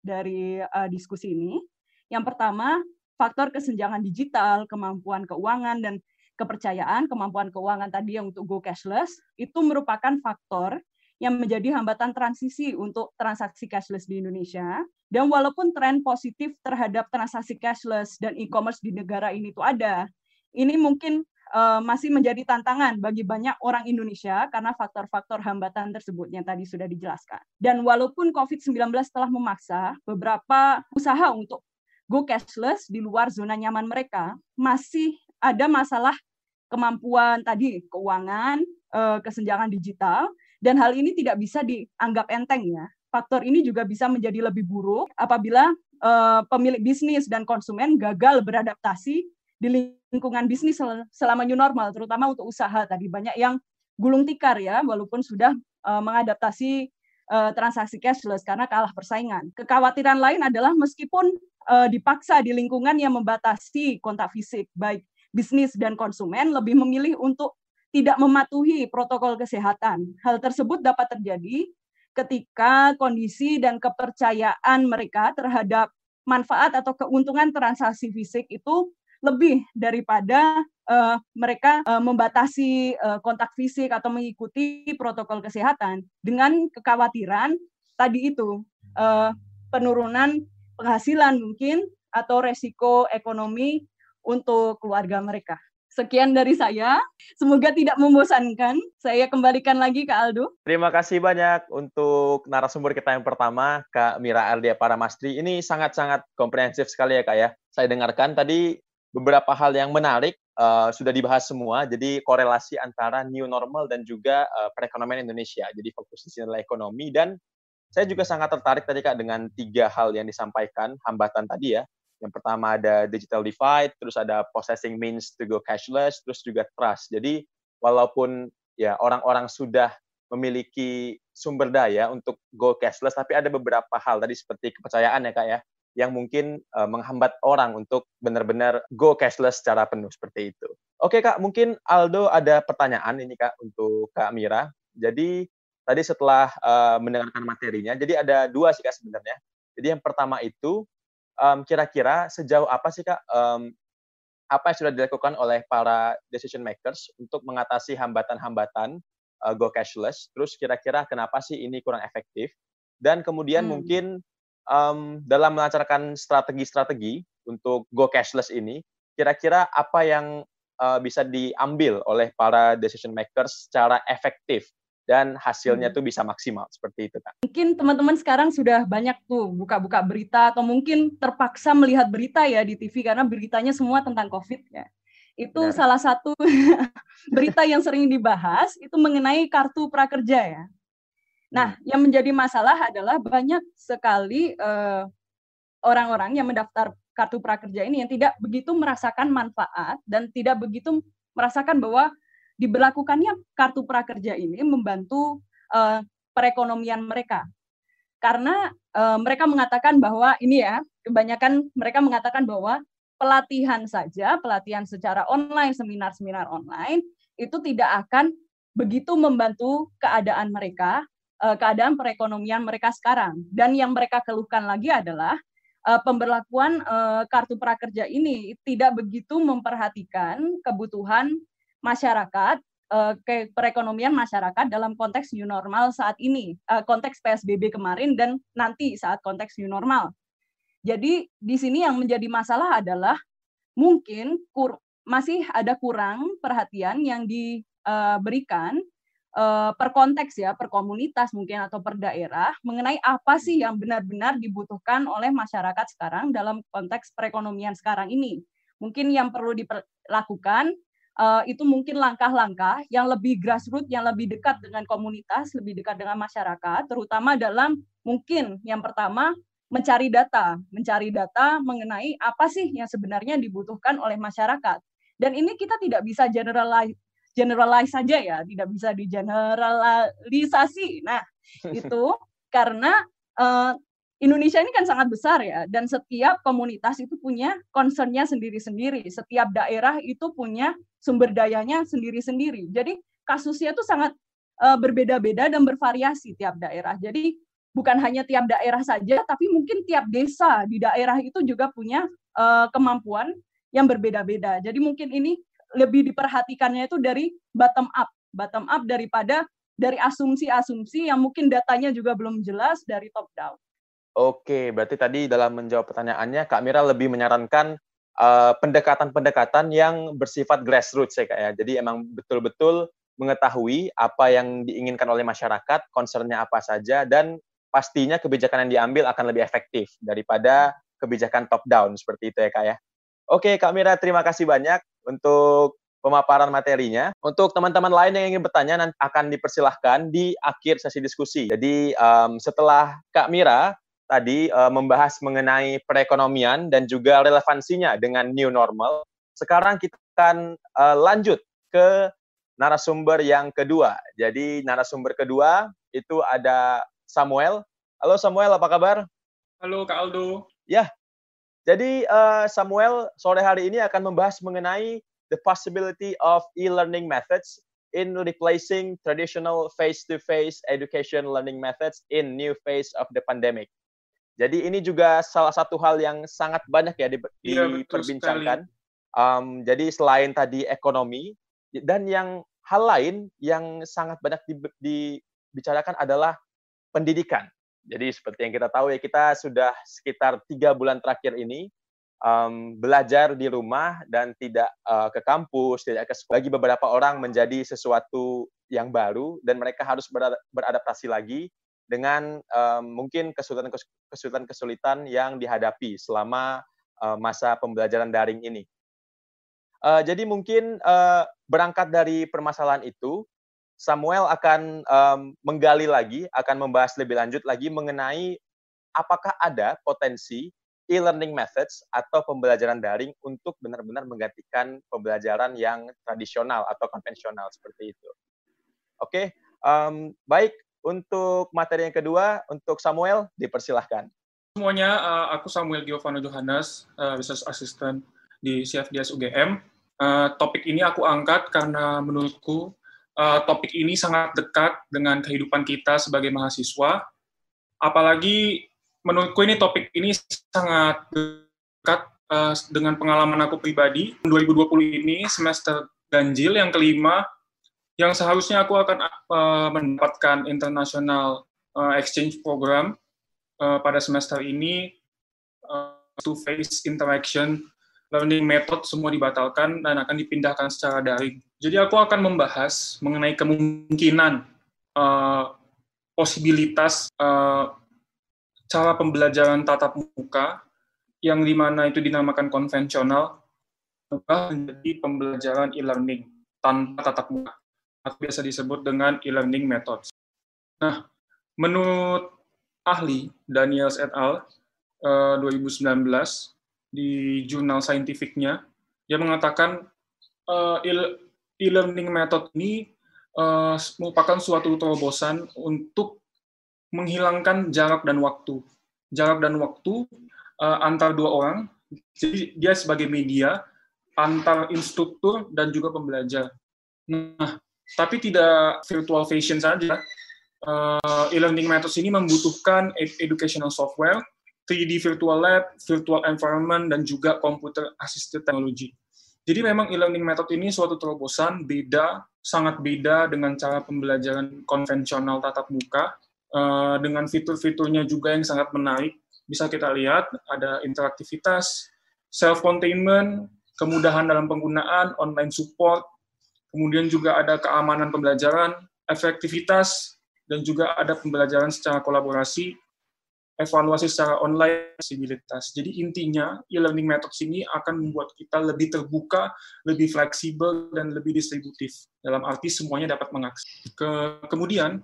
dari uh, diskusi ini. Yang pertama, faktor kesenjangan digital, kemampuan keuangan dan kepercayaan, kemampuan keuangan tadi yang untuk go cashless itu merupakan faktor yang menjadi hambatan transisi untuk transaksi cashless di Indonesia. Dan walaupun tren positif terhadap transaksi cashless dan e-commerce di negara ini itu ada, ini mungkin uh, masih menjadi tantangan bagi banyak orang Indonesia karena faktor-faktor hambatan tersebut yang tadi sudah dijelaskan. Dan walaupun COVID-19 telah memaksa beberapa usaha untuk go cashless di luar zona nyaman mereka, masih ada masalah kemampuan tadi keuangan, uh, kesenjangan digital, dan hal ini tidak bisa dianggap enteng ya. Faktor ini juga bisa menjadi lebih buruk apabila uh, pemilik bisnis dan konsumen gagal beradaptasi di lingkungan bisnis selama new normal, terutama untuk usaha tadi banyak yang gulung tikar ya, walaupun sudah uh, mengadaptasi uh, transaksi cashless karena kalah persaingan. Kekhawatiran lain adalah meskipun uh, dipaksa di lingkungan yang membatasi kontak fisik, baik bisnis dan konsumen lebih memilih untuk tidak mematuhi protokol kesehatan. Hal tersebut dapat terjadi ketika kondisi dan kepercayaan mereka terhadap manfaat atau keuntungan transaksi fisik itu lebih daripada uh, mereka uh, membatasi uh, kontak fisik atau mengikuti protokol kesehatan dengan kekhawatiran tadi itu uh, penurunan penghasilan mungkin atau resiko ekonomi untuk keluarga mereka. Sekian dari saya. Semoga tidak membosankan. Saya kembalikan lagi ke Aldo. Terima kasih banyak untuk narasumber kita yang pertama, Kak Mira Ardia Paramastri. Ini sangat-sangat komprehensif sekali ya, Kak ya. Saya dengarkan tadi beberapa hal yang menarik uh, sudah dibahas semua. Jadi korelasi antara new normal dan juga uh, perekonomian Indonesia. Jadi fokus di sini adalah ekonomi dan saya juga sangat tertarik tadi Kak dengan tiga hal yang disampaikan hambatan tadi ya yang pertama ada digital divide, terus ada processing means to go cashless, terus juga trust. Jadi walaupun ya orang-orang sudah memiliki sumber daya untuk go cashless, tapi ada beberapa hal tadi seperti kepercayaan ya kak ya, yang mungkin uh, menghambat orang untuk benar-benar go cashless secara penuh seperti itu. Oke kak, mungkin Aldo ada pertanyaan ini kak untuk kak Mira. Jadi tadi setelah uh, mendengarkan materinya, jadi ada dua sih kak sebenarnya. Jadi yang pertama itu um, kira-kira sejauh apa sih kak um, apa yang sudah dilakukan oleh para decision makers untuk mengatasi hambatan-hambatan uh, go cashless? Terus kira-kira kenapa sih ini kurang efektif? Dan kemudian hmm. mungkin um, dalam melancarkan strategi-strategi untuk go cashless ini, kira-kira apa yang uh, bisa diambil oleh para decision makers secara efektif dan hasilnya hmm. tuh bisa maksimal seperti itu kan. Mungkin teman-teman sekarang sudah banyak tuh buka-buka berita atau mungkin terpaksa melihat berita ya di TV karena beritanya semua tentang COVID ya. Itu Benar. salah satu berita yang sering dibahas itu mengenai kartu prakerja ya. Nah, hmm. yang menjadi masalah adalah banyak sekali eh, orang-orang yang mendaftar kartu prakerja ini yang tidak begitu merasakan manfaat dan tidak begitu merasakan bahwa diberlakukannya kartu prakerja ini membantu uh, perekonomian mereka. Karena uh, mereka mengatakan bahwa ini ya, kebanyakan mereka mengatakan bahwa pelatihan saja, pelatihan secara online, seminar-seminar online itu tidak akan begitu membantu keadaan mereka, uh, keadaan perekonomian mereka sekarang. Dan yang mereka keluhkan lagi adalah uh, pemberlakuan uh, kartu prakerja ini tidak begitu memperhatikan kebutuhan masyarakat ke perekonomian masyarakat dalam konteks new normal saat ini, konteks PSBB kemarin dan nanti saat konteks new normal. Jadi di sini yang menjadi masalah adalah mungkin masih ada kurang perhatian yang diberikan uh, per konteks ya, per komunitas mungkin atau per daerah mengenai apa sih yang benar-benar dibutuhkan oleh masyarakat sekarang dalam konteks perekonomian sekarang ini. Mungkin yang perlu dilakukan uh, itu mungkin langkah-langkah yang lebih grassroots, yang lebih dekat dengan komunitas, lebih dekat dengan masyarakat, terutama dalam mungkin yang pertama mencari data, mencari data mengenai apa sih yang sebenarnya dibutuhkan oleh masyarakat. Dan ini kita tidak bisa generalize, generalize saja ya, tidak bisa digeneralisasi. Nah, itu karena uh, Indonesia ini kan sangat besar ya, dan setiap komunitas itu punya concernnya sendiri-sendiri. Setiap daerah itu punya sumber dayanya sendiri-sendiri. Jadi kasusnya itu sangat uh, berbeda-beda dan bervariasi tiap daerah. Jadi bukan hanya tiap daerah saja, tapi mungkin tiap desa di daerah itu juga punya uh, kemampuan yang berbeda-beda. Jadi mungkin ini lebih diperhatikannya itu dari bottom up, bottom up daripada dari asumsi-asumsi yang mungkin datanya juga belum jelas dari top down. Oke, berarti tadi dalam menjawab pertanyaannya, Kak Mira lebih menyarankan eh, pendekatan-pendekatan uh, yang bersifat grassroots ya Kak ya. Jadi emang betul-betul mengetahui apa yang diinginkan oleh masyarakat, concernnya apa saja, dan pastinya kebijakan yang diambil akan lebih efektif daripada kebijakan top down seperti itu ya Kak ya. Oke Kak Mira, terima kasih banyak untuk pemaparan materinya. Untuk teman-teman lain yang ingin bertanya nanti akan dipersilahkan di akhir sesi diskusi. Jadi um, setelah Kak Mira tadi uh, membahas mengenai perekonomian dan juga relevansinya dengan new normal. Sekarang kita akan uh, lanjut ke narasumber yang kedua. Jadi narasumber kedua itu ada Samuel. Halo Samuel, apa kabar? Halo Kak Aldo. Ya, jadi uh, Samuel sore hari ini akan membahas mengenai the possibility of e-learning methods in replacing traditional face-to-face education learning methods in new phase of the pandemic. Jadi ini juga salah satu hal yang sangat banyak ya iya, diperbincangkan. Um, jadi selain tadi ekonomi dan yang hal lain yang sangat banyak dibicarakan adalah pendidikan. Jadi seperti yang kita tahu ya kita sudah sekitar tiga bulan terakhir ini um, belajar di rumah dan tidak uh, ke kampus, tidak ke sekolah. Bagi beberapa orang menjadi sesuatu yang baru dan mereka harus beradaptasi lagi dengan um, mungkin kesulitan-kesulitan yang dihadapi selama uh, masa pembelajaran daring ini. Uh, jadi mungkin uh, berangkat dari permasalahan itu, Samuel akan um, menggali lagi, akan membahas lebih lanjut lagi mengenai apakah ada potensi e-learning methods atau pembelajaran daring untuk benar-benar menggantikan pembelajaran yang tradisional atau konvensional seperti itu. Oke, okay, um, baik untuk materi yang kedua, untuk Samuel, dipersilahkan. Semuanya, uh, aku Samuel Giovanni Johannes, uh, Research Assistant di CFDS UGM. Uh, topik ini aku angkat karena menurutku uh, topik ini sangat dekat dengan kehidupan kita sebagai mahasiswa. Apalagi menurutku ini topik ini sangat dekat uh, dengan pengalaman aku pribadi. 2020 ini semester ganjil yang kelima yang seharusnya aku akan uh, mendapatkan international uh, exchange program uh, pada semester ini uh, to face interaction learning method semua dibatalkan dan akan dipindahkan secara daring. Jadi aku akan membahas mengenai kemungkinan uh, posibilitas uh, cara pembelajaran tatap muka yang di mana itu dinamakan konvensional menjadi pembelajaran e-learning tanpa tatap muka atau biasa disebut dengan e-learning methods. Nah, menurut ahli Daniels et al. Uh, 2019 di jurnal saintifiknya, dia mengatakan uh, e-learning method ini uh, merupakan suatu terobosan untuk menghilangkan jarak dan waktu. Jarak dan waktu uh, antar dua orang, jadi dia sebagai media antar instruktur dan juga pembelajar. Nah, tapi tidak virtual fashion saja. E-learning methods ini membutuhkan educational software, 3D virtual lab, virtual environment, dan juga computer assisted technology. Jadi memang e-learning method ini suatu terobosan beda, sangat beda dengan cara pembelajaran konvensional tatap muka, uh, dengan fitur-fiturnya juga yang sangat menarik. Bisa kita lihat ada interaktivitas, self-containment, kemudahan dalam penggunaan, online support, kemudian juga ada keamanan pembelajaran, efektivitas, dan juga ada pembelajaran secara kolaborasi, evaluasi secara online, fleksibilitas. Jadi intinya e-learning methods ini akan membuat kita lebih terbuka, lebih fleksibel, dan lebih distributif. Dalam arti semuanya dapat mengakses. Ke, kemudian,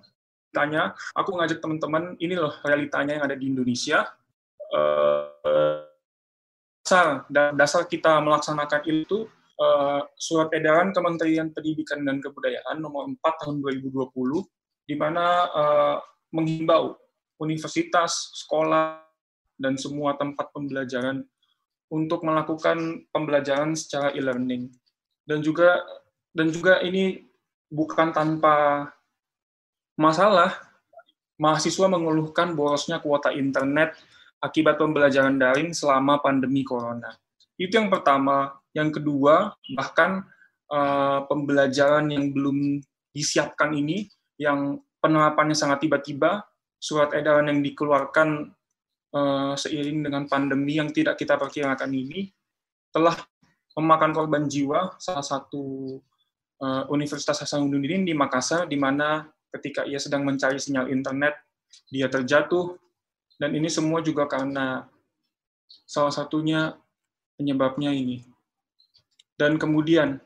tanya, aku ngajak teman-teman, ini loh realitanya yang ada di Indonesia. Uh, dasar, dasar kita melaksanakan itu uh, surat edaran Kementerian Pendidikan dan Kebudayaan nomor 4 tahun 2020, di mana uh, menghimbau universitas, sekolah, dan semua tempat pembelajaran untuk melakukan pembelajaran secara e-learning. Dan juga dan juga ini bukan tanpa masalah. Mahasiswa mengeluhkan borosnya kuota internet akibat pembelajaran daring selama pandemi corona. Itu yang pertama. Yang kedua, bahkan uh, pembelajaran yang belum disiapkan ini, yang penerapannya sangat tiba-tiba, surat edaran yang dikeluarkan uh, seiring dengan pandemi yang tidak kita perkirakan ini telah memakan korban jiwa salah satu uh, Universitas Hasanuddin di Makassar di mana ketika ia sedang mencari sinyal internet dia terjatuh. Dan ini semua juga karena salah satunya penyebabnya ini. Dan kemudian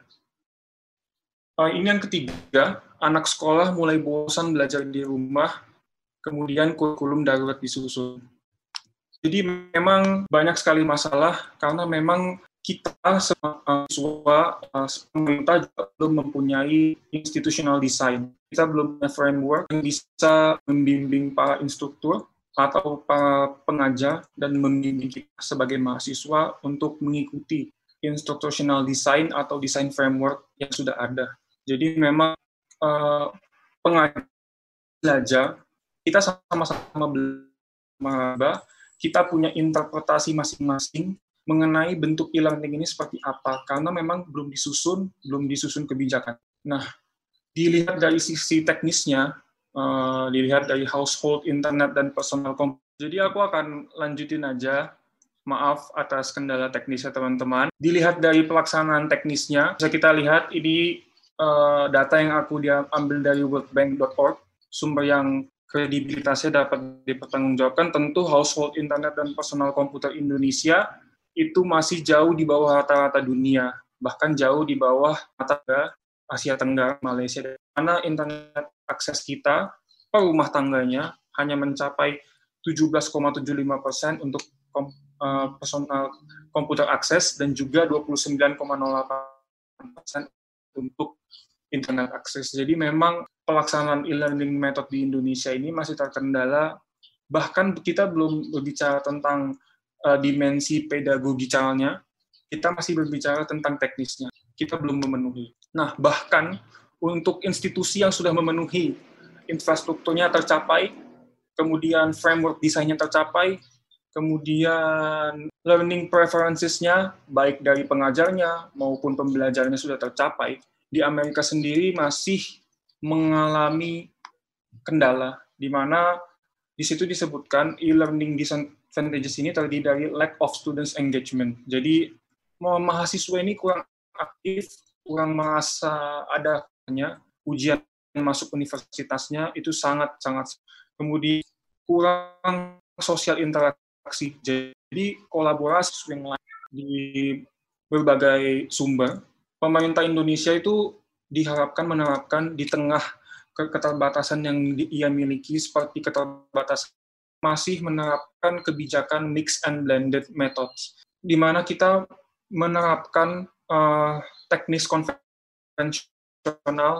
uh, ini yang ketiga anak sekolah mulai bosan belajar di rumah kemudian kurikulum darurat disusun. Jadi memang banyak sekali masalah karena memang kita siswa eh, pemerintah juga belum mempunyai institutional design. Kita belum punya framework yang bisa membimbing para instruktur atau para pengajar dan membimbing kita sebagai mahasiswa untuk mengikuti institutional design atau design framework yang sudah ada. Jadi memang uh, pengajar kita sama-sama belajar, kita punya interpretasi masing-masing mengenai bentuk e-learning ini seperti apa, karena memang belum disusun, belum disusun kebijakan. Nah, dilihat dari sisi teknisnya, uh, dilihat dari household, internet, dan personal computer. Jadi aku akan lanjutin aja, maaf atas kendala teknisnya teman-teman. Dilihat dari pelaksanaan teknisnya, bisa kita lihat ini uh, data yang aku diambil dari worldbank.org, sumber yang kredibilitasnya dapat dipertanggungjawabkan, tentu household internet dan personal komputer Indonesia itu masih jauh di bawah rata-rata dunia, bahkan jauh di bawah rata-rata Asia Tenggara, Malaysia. Karena internet akses kita per rumah tangganya hanya mencapai 17,75 persen untuk eh, personal komputer akses dan juga 29,08 persen untuk internet akses. Jadi memang pelaksanaan e-learning method di Indonesia ini masih terkendala. Bahkan kita belum berbicara tentang uh, dimensi pedagogicalnya, kita masih berbicara tentang teknisnya. Kita belum memenuhi. Nah, bahkan untuk institusi yang sudah memenuhi infrastrukturnya tercapai, kemudian framework desainnya tercapai, kemudian learning preferences-nya, baik dari pengajarnya maupun pembelajarnya sudah tercapai, di Amerika sendiri masih mengalami kendala, di mana di situ disebutkan e-learning disadvantages ini terdiri dari lack of students engagement. Jadi mahasiswa ini kurang aktif, kurang merasa ada ujian masuk universitasnya itu sangat sangat kemudian kurang sosial interaksi. Jadi kolaborasi yang lain di berbagai sumber. Pemerintah Indonesia itu diharapkan menerapkan di tengah keterbatasan yang ia miliki seperti keterbatasan masih menerapkan kebijakan mix and blended methods di mana kita menerapkan uh, teknis konvensional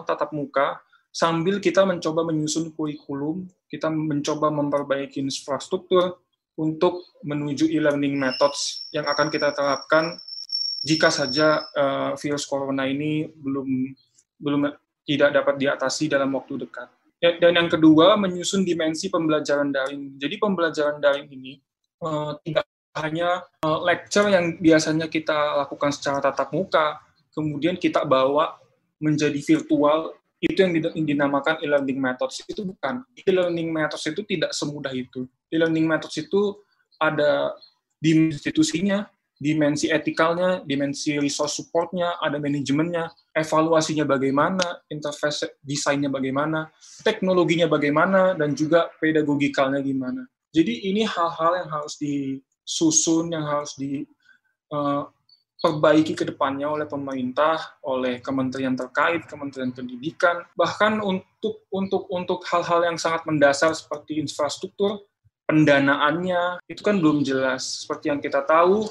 tatap muka sambil kita mencoba menyusun kurikulum, kita mencoba memperbaiki infrastruktur untuk menuju e-learning methods yang akan kita terapkan jika saja uh, virus corona ini belum belum tidak dapat diatasi dalam waktu dekat. Ya, dan yang kedua, menyusun dimensi pembelajaran daring. Jadi pembelajaran daring ini uh, tidak hanya uh, lecture yang biasanya kita lakukan secara tatap muka, kemudian kita bawa menjadi virtual, itu yang dinamakan e-learning methods. Itu bukan. E-learning methods itu tidak semudah itu. E-learning methods itu ada di institusinya, dimensi etikalnya, dimensi resource supportnya, ada manajemennya, evaluasinya bagaimana, interface desainnya bagaimana, teknologinya bagaimana, dan juga pedagogikalnya gimana. Jadi ini hal-hal yang harus disusun, yang harus diperbaiki uh, ke depannya oleh pemerintah, oleh kementerian terkait, kementerian pendidikan, bahkan untuk untuk untuk hal-hal yang sangat mendasar seperti infrastruktur, pendanaannya itu kan belum jelas. Seperti yang kita tahu,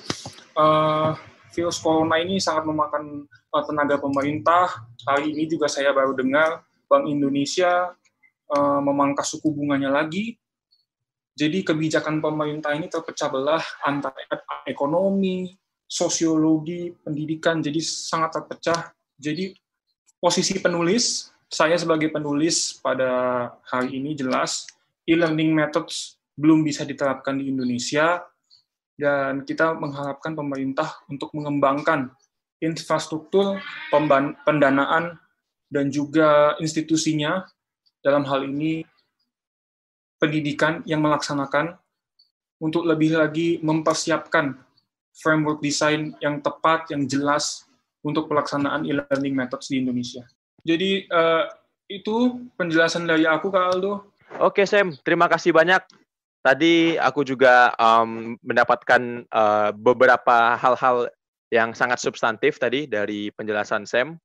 uh, virus corona ini sangat memakan uh, tenaga pemerintah. Hari ini juga saya baru dengar Bank Indonesia uh, memangkas suku bunganya lagi. Jadi kebijakan pemerintah ini terpecah belah antara ekonomi, sosiologi, pendidikan, jadi sangat terpecah. Jadi posisi penulis, saya sebagai penulis pada hari ini jelas e-learning methods belum bisa diterapkan di Indonesia dan kita mengharapkan pemerintah untuk mengembangkan infrastruktur pendanaan dan juga institusinya dalam hal ini pendidikan yang melaksanakan untuk lebih lagi mempersiapkan framework desain yang tepat, yang jelas untuk pelaksanaan e-learning methods di Indonesia. Jadi uh, itu penjelasan dari aku, Kak Aldo. Oke, Sam. Terima kasih banyak Tadi aku juga um, mendapatkan uh, beberapa hal-hal yang sangat substantif tadi dari penjelasan Sam.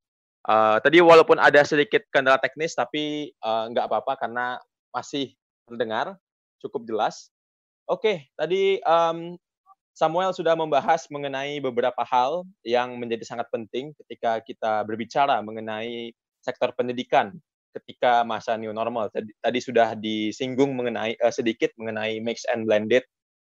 Uh, tadi walaupun ada sedikit kendala teknis, tapi uh, nggak apa-apa karena masih terdengar cukup jelas. Oke, okay, tadi um, Samuel sudah membahas mengenai beberapa hal yang menjadi sangat penting ketika kita berbicara mengenai sektor pendidikan ketika masa new normal. Tadi, tadi sudah disinggung mengenai uh, sedikit mengenai mix and blended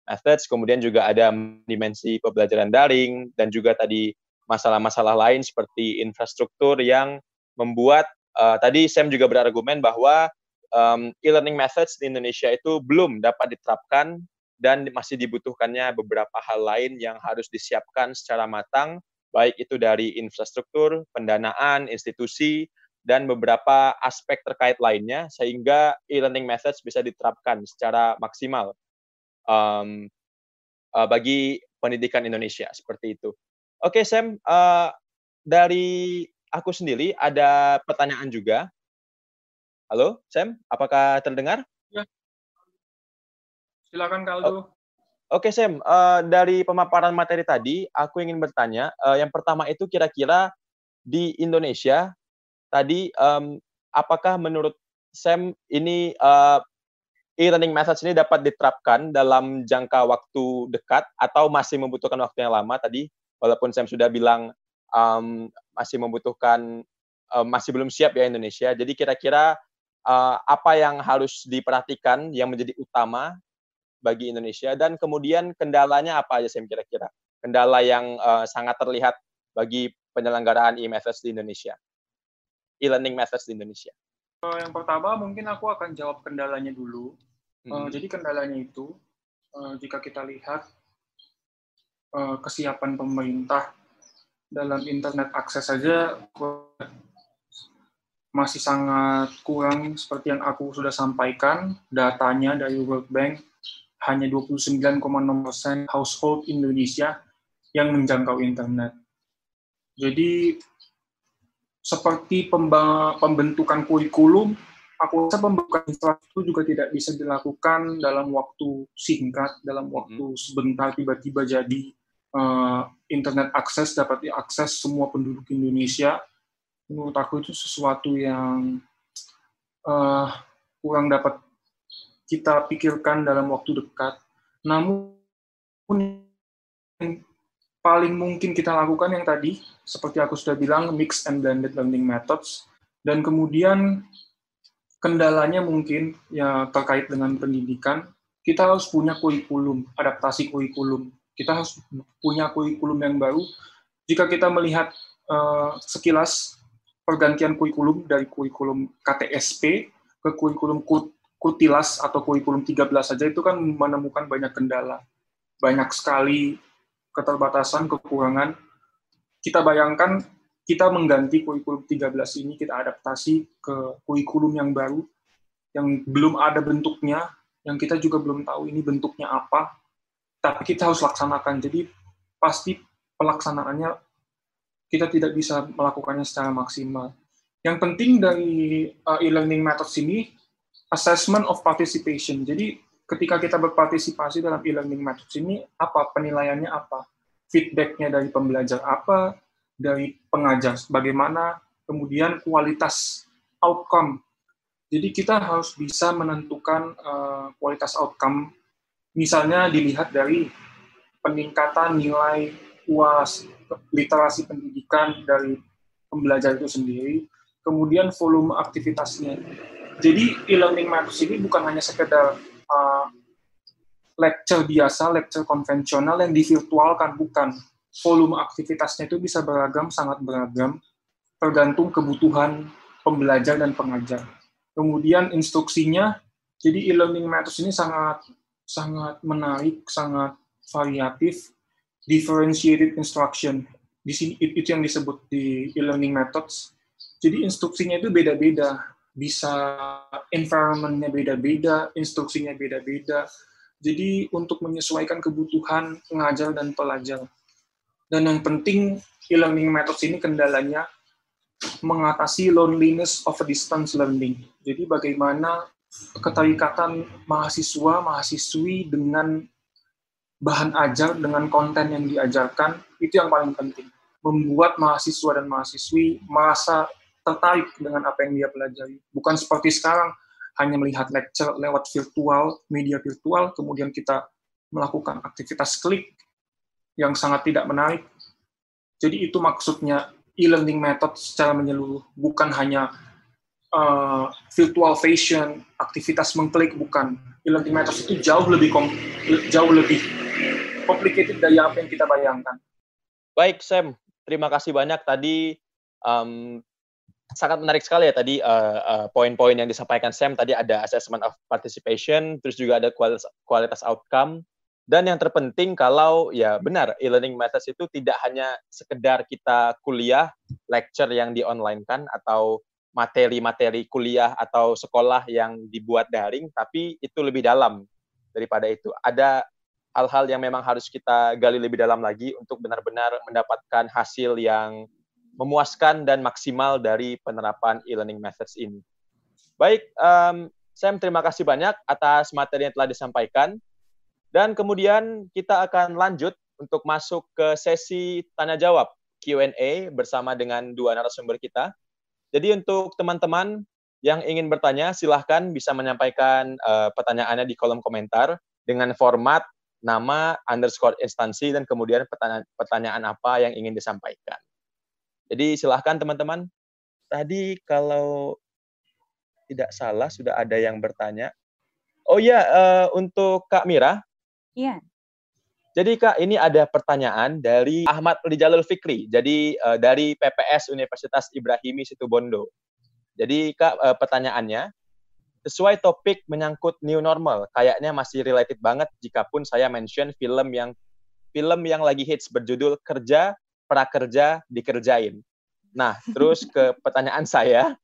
methods, kemudian juga ada dimensi pembelajaran daring dan juga tadi masalah-masalah lain seperti infrastruktur yang membuat uh, tadi Sam juga berargumen bahwa um, e-learning methods di Indonesia itu belum dapat diterapkan dan masih dibutuhkannya beberapa hal lain yang harus disiapkan secara matang baik itu dari infrastruktur, pendanaan, institusi, dan beberapa aspek terkait lainnya sehingga e-learning methods bisa diterapkan secara maksimal um, uh, bagi pendidikan Indonesia seperti itu. Oke okay, Sam, uh, dari aku sendiri ada pertanyaan juga. Halo Sam, apakah terdengar? Ya. Silakan Kaldo. Oke okay, Sam, uh, dari pemaparan materi tadi, aku ingin bertanya. Uh, yang pertama itu kira-kira di Indonesia tadi um, apakah menurut Sam ini uh, e-learning methods ini dapat diterapkan dalam jangka waktu dekat atau masih membutuhkan waktu yang lama? Tadi walaupun Sam sudah bilang um, masih membutuhkan um, masih belum siap ya Indonesia. Jadi kira-kira uh, apa yang harus diperhatikan yang menjadi utama bagi Indonesia? Dan kemudian kendalanya apa aja Sam kira-kira? Kendala yang uh, sangat terlihat bagi penyelenggaraan e-methods di Indonesia e-learning methods di Indonesia? Uh, yang pertama mungkin aku akan jawab kendalanya dulu. Uh, hmm. Jadi kendalanya itu uh, jika kita lihat kesiapan pemerintah dalam internet akses saja masih sangat kurang seperti yang aku sudah sampaikan datanya dari World Bank hanya 29,6% household Indonesia yang menjangkau internet. Jadi seperti pembentukan kurikulum, aku rasa pembentukan infrastruktur juga tidak bisa dilakukan dalam waktu singkat, dalam waktu hmm. sebentar tiba-tiba jadi uh, internet akses dapat diakses semua penduduk Indonesia. Menurut aku itu sesuatu yang uh, kurang dapat kita pikirkan dalam waktu dekat. Namun paling mungkin kita lakukan yang tadi, seperti aku sudah bilang, mix and blended learning methods. Dan kemudian kendalanya mungkin ya terkait dengan pendidikan, kita harus punya kurikulum, adaptasi kurikulum. Kita harus punya kurikulum yang baru. Jika kita melihat uh, sekilas pergantian kurikulum dari kurikulum KTSP ke kurikulum Kutilas atau kurikulum 13 saja itu kan menemukan banyak kendala. Banyak sekali keterbatasan, kekurangan. Kita bayangkan kita mengganti kurikulum 13 ini, kita adaptasi ke kurikulum yang baru, yang belum ada bentuknya, yang kita juga belum tahu ini bentuknya apa, tapi kita harus laksanakan. Jadi pasti pelaksanaannya kita tidak bisa melakukannya secara maksimal. Yang penting dari uh, e-learning methods ini assessment of participation. Jadi ketika kita berpartisipasi dalam e-learning methods ini, apa penilaiannya apa? Feedbacknya dari pembelajar apa? Dari pengajar bagaimana? Kemudian kualitas outcome. Jadi kita harus bisa menentukan uh, kualitas outcome. Misalnya dilihat dari peningkatan nilai UAS, literasi pendidikan dari pembelajar itu sendiri, kemudian volume aktivitasnya jadi e-learning methods ini bukan hanya sekedar uh, lecture biasa, lecture konvensional yang divirtualkan, bukan. Volume aktivitasnya itu bisa beragam, sangat beragam, tergantung kebutuhan pembelajar dan pengajar. Kemudian instruksinya, jadi e-learning methods ini sangat sangat menarik, sangat variatif, differentiated instruction. Di sini itu yang disebut di e-learning methods. Jadi instruksinya itu beda-beda bisa environment-nya beda-beda, instruksinya beda-beda. Jadi untuk menyesuaikan kebutuhan pengajar dan pelajar. Dan yang penting e-learning methods ini kendalanya mengatasi loneliness of distance learning. Jadi bagaimana keterikatan mahasiswa, mahasiswi dengan bahan ajar, dengan konten yang diajarkan, itu yang paling penting. Membuat mahasiswa dan mahasiswi merasa tertarik dengan apa yang dia pelajari. Bukan seperti sekarang, hanya melihat lecture lewat virtual, media virtual, kemudian kita melakukan aktivitas klik yang sangat tidak menarik. Jadi itu maksudnya e-learning method secara menyeluruh, bukan hanya uh, virtual fashion, aktivitas mengklik, bukan. E-learning method itu jauh lebih jauh lebih complicated dari apa yang kita bayangkan. Baik, Sam. Terima kasih banyak tadi um, sangat menarik sekali ya tadi uh, uh, poin-poin yang disampaikan Sam tadi ada assessment of participation, terus juga ada kualitas, kualitas outcome, dan yang terpenting kalau ya benar e-learning methods itu tidak hanya sekedar kita kuliah, lecture yang di online kan atau materi-materi kuliah atau sekolah yang dibuat daring, tapi itu lebih dalam daripada itu. Ada hal-hal yang memang harus kita gali lebih dalam lagi untuk benar-benar mendapatkan hasil yang memuaskan dan maksimal dari penerapan e-learning methods ini. Baik, um, Sam terima kasih banyak atas materi yang telah disampaikan. Dan kemudian kita akan lanjut untuk masuk ke sesi tanya jawab Q&A bersama dengan dua narasumber kita. Jadi untuk teman-teman yang ingin bertanya, silahkan bisa menyampaikan uh, pertanyaannya di kolom komentar dengan format nama underscore instansi dan kemudian pertanyaan, pertanyaan apa yang ingin disampaikan. Jadi silahkan teman-teman. Tadi kalau tidak salah sudah ada yang bertanya. Oh iya, uh, untuk Kak Mira. Iya. Jadi Kak, ini ada pertanyaan dari Ahmad Lijalul Fikri. Jadi uh, dari PPS Universitas Ibrahimi Situbondo. Jadi Kak, uh, pertanyaannya, sesuai topik menyangkut new normal, kayaknya masih related banget jika pun saya mention film yang film yang lagi hits berjudul Kerja prakerja dikerjain. Nah, terus ke pertanyaan saya,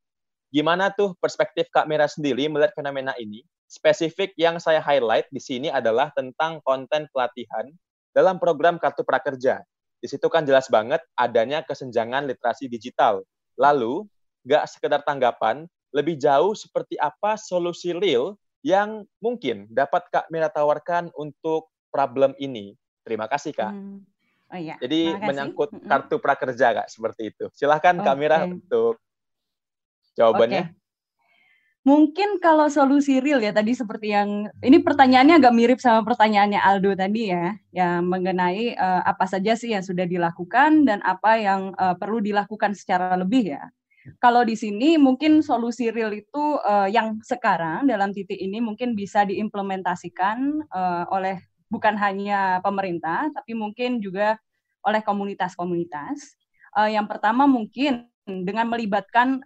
gimana tuh perspektif Kak Mira sendiri melihat fenomena ini? Spesifik yang saya highlight di sini adalah tentang konten pelatihan dalam program Kartu Prakerja. Di situ kan jelas banget adanya kesenjangan literasi digital. Lalu, nggak sekedar tanggapan, lebih jauh seperti apa solusi real yang mungkin dapat Kak Mira tawarkan untuk problem ini. Terima kasih, Kak. Hmm. Oh iya. Jadi menyangkut kartu prakerja kak seperti itu. Silahkan okay. kamera untuk jawabannya. Okay. Mungkin kalau solusi real ya tadi seperti yang ini pertanyaannya agak mirip sama pertanyaannya Aldo tadi ya, yang mengenai uh, apa saja sih yang sudah dilakukan dan apa yang uh, perlu dilakukan secara lebih ya. Kalau di sini mungkin solusi real itu uh, yang sekarang dalam titik ini mungkin bisa diimplementasikan uh, oleh bukan hanya pemerintah, tapi mungkin juga oleh komunitas-komunitas. Uh, yang pertama mungkin dengan melibatkan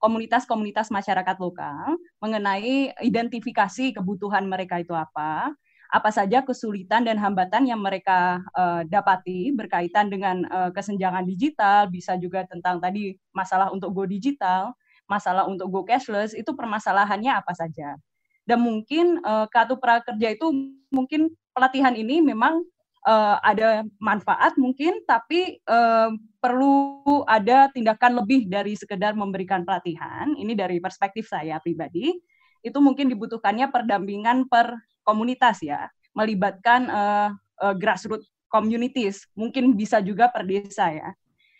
komunitas-komunitas uh, masyarakat lokal mengenai identifikasi kebutuhan mereka itu apa, apa saja kesulitan dan hambatan yang mereka uh, dapati berkaitan dengan uh, kesenjangan digital, bisa juga tentang tadi masalah untuk go digital, masalah untuk go cashless, itu permasalahannya apa saja. Dan mungkin uh, kartu prakerja itu mungkin pelatihan ini memang uh, ada manfaat mungkin, tapi uh, perlu ada tindakan lebih dari sekedar memberikan pelatihan. Ini dari perspektif saya pribadi. Itu mungkin dibutuhkannya perdampingan per komunitas ya, melibatkan uh, uh, grassroots communities, mungkin bisa juga per desa ya.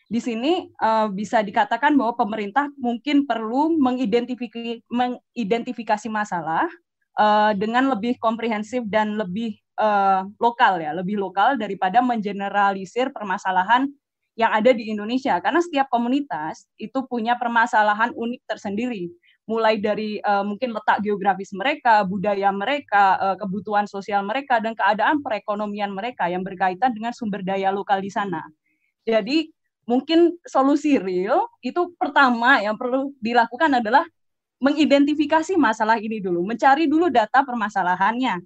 Di sini uh, bisa dikatakan bahwa pemerintah mungkin perlu mengidentifikasi, mengidentifikasi masalah uh, dengan lebih komprehensif dan lebih uh, lokal ya, lebih lokal daripada mengeneralisir permasalahan yang ada di Indonesia karena setiap komunitas itu punya permasalahan unik tersendiri mulai dari uh, mungkin letak geografis mereka, budaya mereka, uh, kebutuhan sosial mereka, dan keadaan perekonomian mereka yang berkaitan dengan sumber daya lokal di sana. Jadi mungkin solusi real itu pertama yang perlu dilakukan adalah mengidentifikasi masalah ini dulu, mencari dulu data permasalahannya.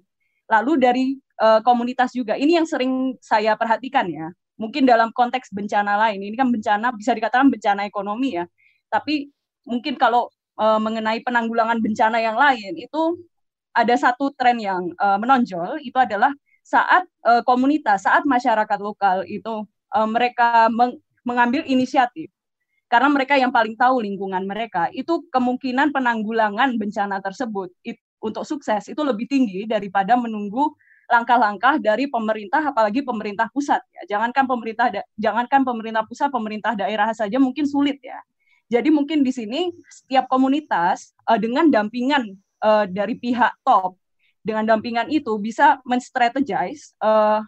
Lalu dari uh, komunitas juga, ini yang sering saya perhatikan ya. Mungkin dalam konteks bencana lain, ini kan bencana bisa dikatakan bencana ekonomi ya. Tapi mungkin kalau uh, mengenai penanggulangan bencana yang lain itu ada satu tren yang uh, menonjol itu adalah saat uh, komunitas, saat masyarakat lokal itu uh, mereka meng mengambil inisiatif. Karena mereka yang paling tahu lingkungan mereka itu kemungkinan penanggulangan bencana tersebut it, untuk sukses itu lebih tinggi daripada menunggu langkah-langkah dari pemerintah apalagi pemerintah pusat ya. Jangankan pemerintah jangankan pemerintah pusat pemerintah daerah saja mungkin sulit ya. Jadi mungkin di sini setiap komunitas uh, dengan dampingan uh, dari pihak top, dengan dampingan itu bisa men-strategize uh,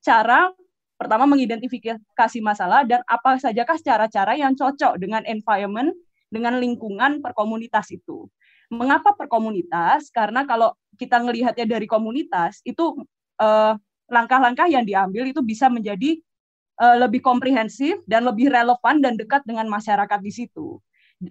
cara pertama mengidentifikasi masalah dan apa sajakah cara-cara yang cocok dengan environment, dengan lingkungan perkomunitas itu. Mengapa perkomunitas? Karena kalau kita melihatnya dari komunitas itu langkah-langkah uh, yang diambil itu bisa menjadi uh, lebih komprehensif dan lebih relevan dan dekat dengan masyarakat di situ.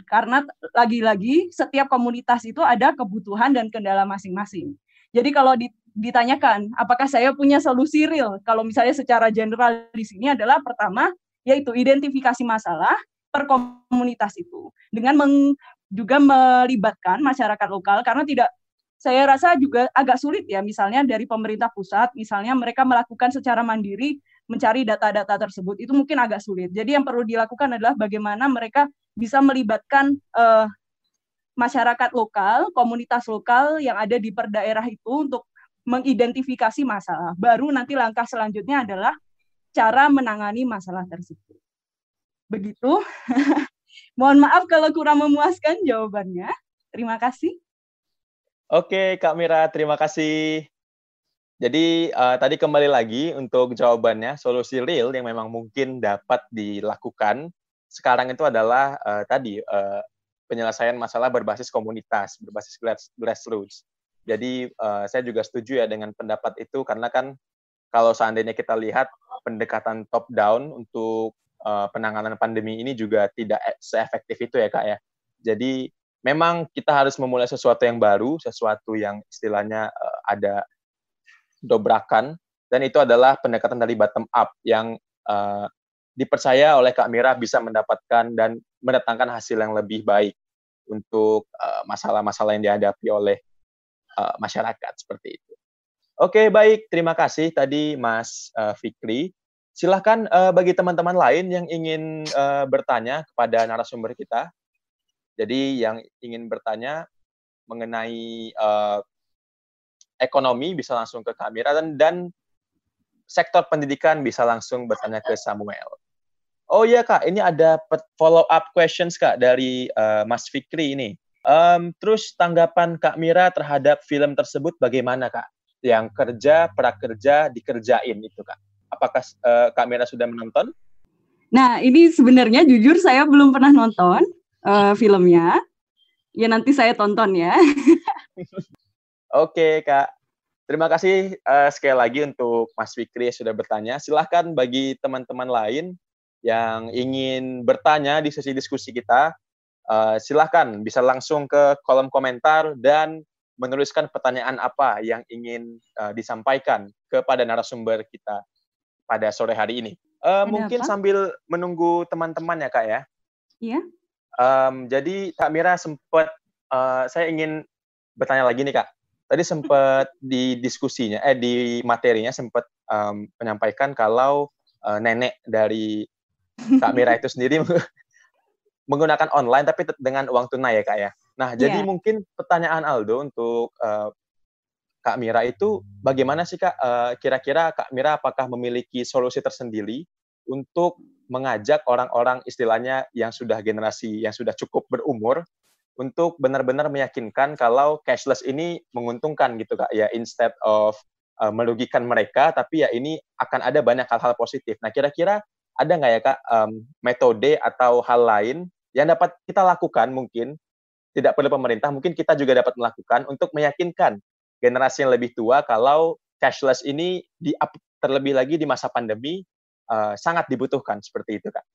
Karena lagi-lagi setiap komunitas itu ada kebutuhan dan kendala masing-masing. Jadi kalau ditanyakan apakah saya punya solusi real, kalau misalnya secara general di sini adalah pertama yaitu identifikasi masalah per komunitas itu dengan meng, juga melibatkan masyarakat lokal karena tidak saya rasa juga agak sulit ya misalnya dari pemerintah pusat misalnya mereka melakukan secara mandiri mencari data-data tersebut itu mungkin agak sulit. Jadi yang perlu dilakukan adalah bagaimana mereka bisa melibatkan uh, masyarakat lokal, komunitas lokal yang ada di per daerah itu untuk mengidentifikasi masalah. Baru nanti langkah selanjutnya adalah cara menangani masalah tersebut. Begitu. Mohon maaf kalau kurang memuaskan jawabannya. Terima kasih. Oke, Kak Mira, terima kasih. Jadi uh, tadi kembali lagi untuk jawabannya solusi real yang memang mungkin dapat dilakukan sekarang itu adalah uh, tadi uh, penyelesaian masalah berbasis komunitas, berbasis grassroots. Jadi uh, saya juga setuju ya dengan pendapat itu karena kan kalau seandainya kita lihat pendekatan top down untuk uh, penanganan pandemi ini juga tidak e-, seefektif itu ya kak ya. Jadi memang kita harus memulai sesuatu yang baru, sesuatu yang istilahnya uh, ada dobrakan dan itu adalah pendekatan dari bottom up yang uh, dipercaya oleh Kak Mira bisa mendapatkan dan mendatangkan hasil yang lebih baik untuk masalah-masalah uh, yang dihadapi oleh uh, masyarakat seperti itu. Oke, baik. Terima kasih tadi Mas uh, Fikri. Silahkan uh, bagi teman-teman lain yang ingin uh, bertanya kepada narasumber kita. Jadi yang ingin bertanya mengenai uh, ekonomi bisa langsung ke kamera dan dan sektor pendidikan bisa langsung bertanya ke Samuel. Oh iya kak, ini ada follow up questions kak dari uh, Mas Fikri ini. Um, terus tanggapan Kak Mira terhadap film tersebut bagaimana kak? Yang kerja prakerja dikerjain itu kak. Apakah uh, Kak Mira sudah menonton? Nah ini sebenarnya jujur saya belum pernah nonton, uh, filmnya. Ya nanti saya tonton ya. Oke kak, terima kasih uh, sekali lagi untuk Mas Fikri yang sudah bertanya. Silahkan bagi teman-teman lain yang ingin bertanya di sesi diskusi kita, uh, silahkan bisa langsung ke kolom komentar dan menuliskan pertanyaan apa yang ingin uh, disampaikan kepada narasumber kita pada sore hari ini. Uh, mungkin apa? sambil menunggu teman-teman ya kak ya. Iya. Um, jadi Kak Mira sempat, uh, saya ingin bertanya lagi nih Kak. Tadi sempat di diskusinya, eh di materinya sempat um, menyampaikan kalau uh, nenek dari Kak Mira itu sendiri menggunakan online tapi dengan uang tunai ya Kak ya. Nah, jadi yeah. mungkin pertanyaan Aldo untuk uh, Kak Mira itu bagaimana sih Kak kira kira-kira Kak Mira apakah memiliki solusi tersendiri untuk mengajak orang-orang istilahnya yang sudah generasi yang sudah cukup berumur untuk benar-benar meyakinkan kalau cashless ini menguntungkan gitu kak ya instead of uh, merugikan mereka tapi ya ini akan ada banyak hal-hal positif. Nah kira-kira ada nggak ya kak um, metode atau hal lain yang dapat kita lakukan mungkin tidak perlu pemerintah mungkin kita juga dapat melakukan untuk meyakinkan generasi yang lebih tua kalau cashless ini di terlebih lagi di masa pandemi uh, sangat dibutuhkan seperti itu kak.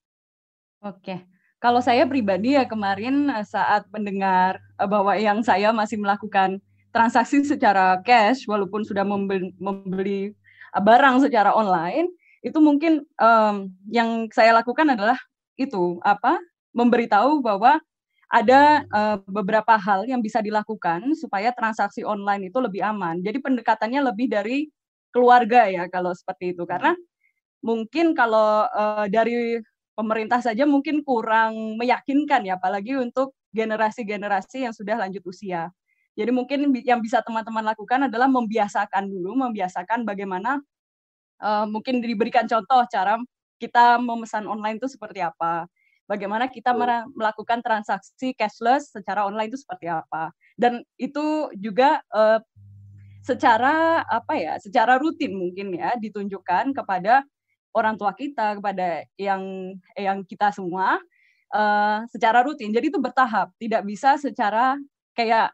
Oke, kalau saya pribadi ya kemarin eh, saat mendengar eh, bahwa yang saya masih melakukan transaksi secara cash walaupun sudah membeli, barang secara online itu mungkin um, yang saya lakukan adalah itu apa memberitahu bahwa ada uh, beberapa hal yang bisa dilakukan supaya transaksi online itu lebih aman. Jadi pendekatannya lebih dari keluarga ya kalau seperti itu karena mungkin kalau uh, dari pemerintah saja mungkin kurang meyakinkan ya, apalagi untuk generasi-generasi yang sudah lanjut usia. Jadi mungkin yang bisa teman-teman lakukan adalah membiasakan dulu, membiasakan bagaimana uh, mungkin diberikan contoh cara kita memesan online itu seperti apa, bagaimana kita melakukan transaksi cashless secara online itu seperti apa, dan itu juga uh, secara apa ya, secara rutin mungkin ya ditunjukkan kepada orang tua kita kepada yang yang kita semua uh, secara rutin. Jadi itu bertahap, tidak bisa secara kayak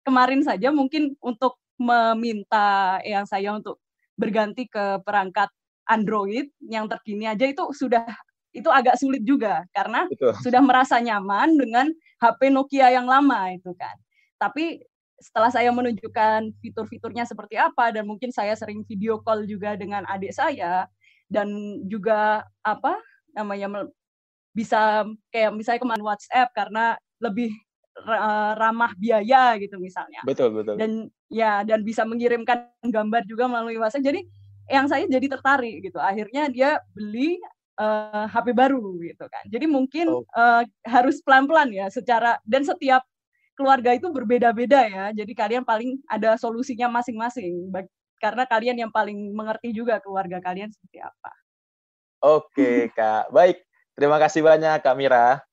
kemarin saja mungkin untuk meminta yang saya untuk berganti ke perangkat Android yang terkini aja itu sudah itu agak sulit juga karena Betul. sudah merasa nyaman dengan HP Nokia yang lama itu kan. Tapi setelah saya menunjukkan fitur-fiturnya seperti apa dan mungkin saya sering video call juga dengan adik saya, dan juga apa namanya bisa kayak misalnya ke mana WhatsApp karena lebih ramah biaya gitu misalnya. Betul betul. Dan ya dan bisa mengirimkan gambar juga melalui WhatsApp. Jadi yang saya jadi tertarik gitu. Akhirnya dia beli uh, HP baru gitu kan. Jadi mungkin oh. uh, harus pelan-pelan ya secara dan setiap keluarga itu berbeda-beda ya. Jadi kalian paling ada solusinya masing-masing karena kalian yang paling mengerti juga keluarga kalian seperti apa. Oke, Kak. Baik. Terima kasih banyak, Kak Mira.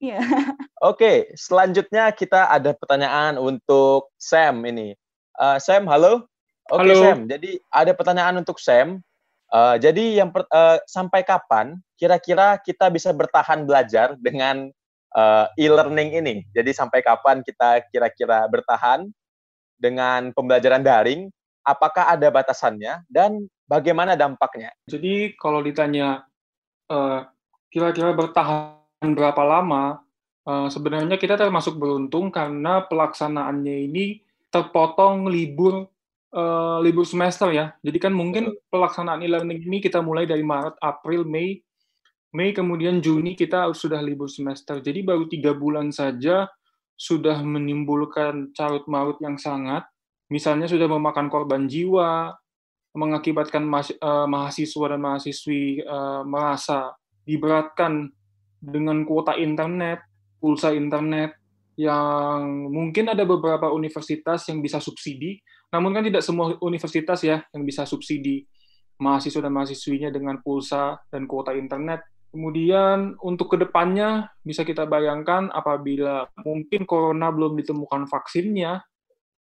Iya. Oke, selanjutnya kita ada pertanyaan untuk Sam ini. Uh, Sam, halo. Oke, halo. Sam. Jadi ada pertanyaan untuk Sam. Uh, jadi yang per, uh, sampai kapan kira-kira kita bisa bertahan belajar dengan uh, e-learning ini? Jadi sampai kapan kita kira-kira bertahan dengan pembelajaran daring apakah ada batasannya dan bagaimana dampaknya? Jadi kalau ditanya kira eh, kira-kira bertahan berapa lama, uh, sebenarnya kita termasuk beruntung karena pelaksanaannya ini terpotong libur uh, libur semester ya. Jadi kan mungkin pelaksanaan e-learning ini kita mulai dari Maret, April, Mei, Mei kemudian Juni kita sudah libur semester. Jadi baru tiga bulan saja sudah menimbulkan carut marut yang sangat misalnya sudah memakan korban jiwa, mengakibatkan eh, mahasiswa dan mahasiswi eh, merasa diberatkan dengan kuota internet, pulsa internet, yang mungkin ada beberapa universitas yang bisa subsidi, namun kan tidak semua universitas ya yang bisa subsidi mahasiswa dan mahasiswinya dengan pulsa dan kuota internet. Kemudian untuk ke depannya bisa kita bayangkan apabila mungkin corona belum ditemukan vaksinnya,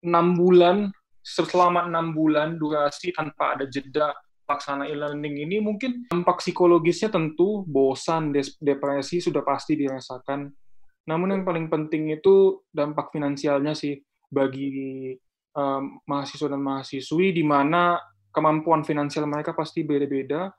enam bulan selama enam bulan durasi tanpa ada jeda laksana e-learning ini mungkin dampak psikologisnya tentu bosan, depresi sudah pasti dirasakan Namun yang paling penting itu dampak finansialnya sih bagi um, mahasiswa dan mahasiswi di mana kemampuan finansial mereka pasti beda-beda.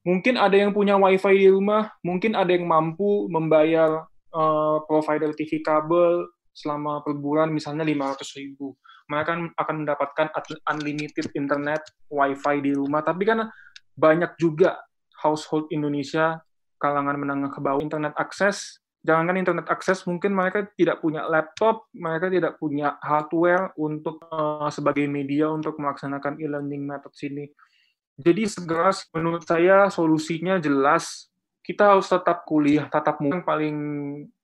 Mungkin ada yang punya wifi di rumah, mungkin ada yang mampu membayar uh, provider TV kabel selama per bulan misalnya 500 ribu. Mereka akan mendapatkan unlimited internet, wifi di rumah. Tapi kan banyak juga household Indonesia kalangan menengah ke bawah internet akses jangankan internet akses, mungkin mereka tidak punya laptop, mereka tidak punya hardware untuk uh, sebagai media untuk melaksanakan e-learning method ini. Jadi segera menurut saya solusinya jelas, kita harus tetap kuliah tatap muka. Yang paling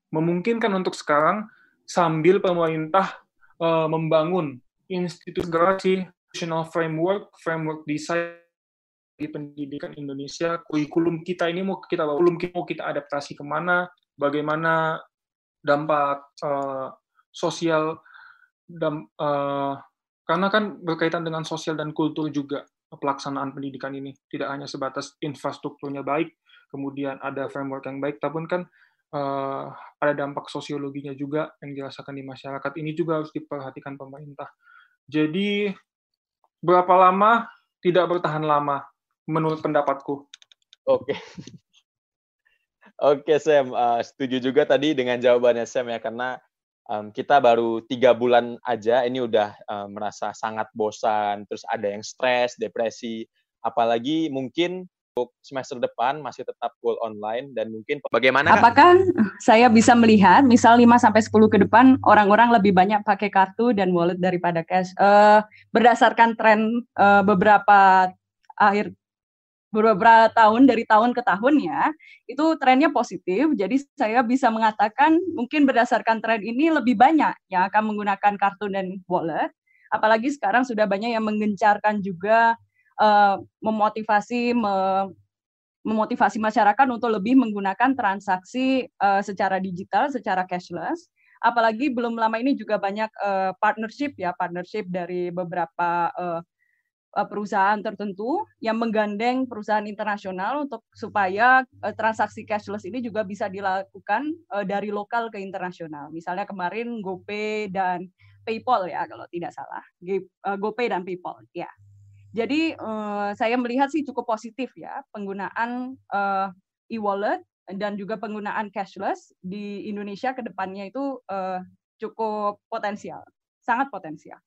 memungkinkan untuk sekarang sambil pemerintah uh, membangun institusi national framework, framework design di pendidikan Indonesia, kurikulum kita ini mau kita kurikulum mau kita adaptasi ke mana, bagaimana dampak uh, sosial dan uh, karena kan berkaitan dengan sosial dan kultur juga pelaksanaan pendidikan ini. Tidak hanya sebatas infrastrukturnya baik kemudian ada framework yang baik tapi kan uh, ada dampak sosiologinya juga yang dirasakan di masyarakat. Ini juga harus diperhatikan pemerintah. Jadi berapa lama tidak bertahan lama menurut pendapatku? Oke Oke Sam, uh, setuju juga tadi dengan jawabannya Sam ya karena um, kita baru tiga bulan aja ini udah um, merasa sangat bosan, terus ada yang stres, depresi, apalagi mungkin untuk semester depan masih tetap full online dan mungkin bagaimana Apakah saya bisa melihat misal 5 sampai 10 ke depan orang-orang lebih banyak pakai kartu dan wallet daripada cash? Uh, berdasarkan tren uh, beberapa akhir beberapa tahun dari tahun ke tahun ya itu trennya positif. Jadi saya bisa mengatakan mungkin berdasarkan tren ini lebih banyak yang akan menggunakan kartu dan wallet. Apalagi sekarang sudah banyak yang menggencarkan juga uh, memotivasi me, memotivasi masyarakat untuk lebih menggunakan transaksi uh, secara digital secara cashless. Apalagi belum lama ini juga banyak uh, partnership ya partnership dari beberapa uh, perusahaan tertentu yang menggandeng perusahaan internasional untuk supaya uh, transaksi cashless ini juga bisa dilakukan uh, dari lokal ke internasional. Misalnya kemarin GoPay dan PayPal ya kalau tidak salah. GoPay dan PayPal ya. Jadi saya melihat sih cukup positif ya penggunaan e-wallet dan juga penggunaan cashless di Indonesia ke depannya itu cukup potensial, sangat potensial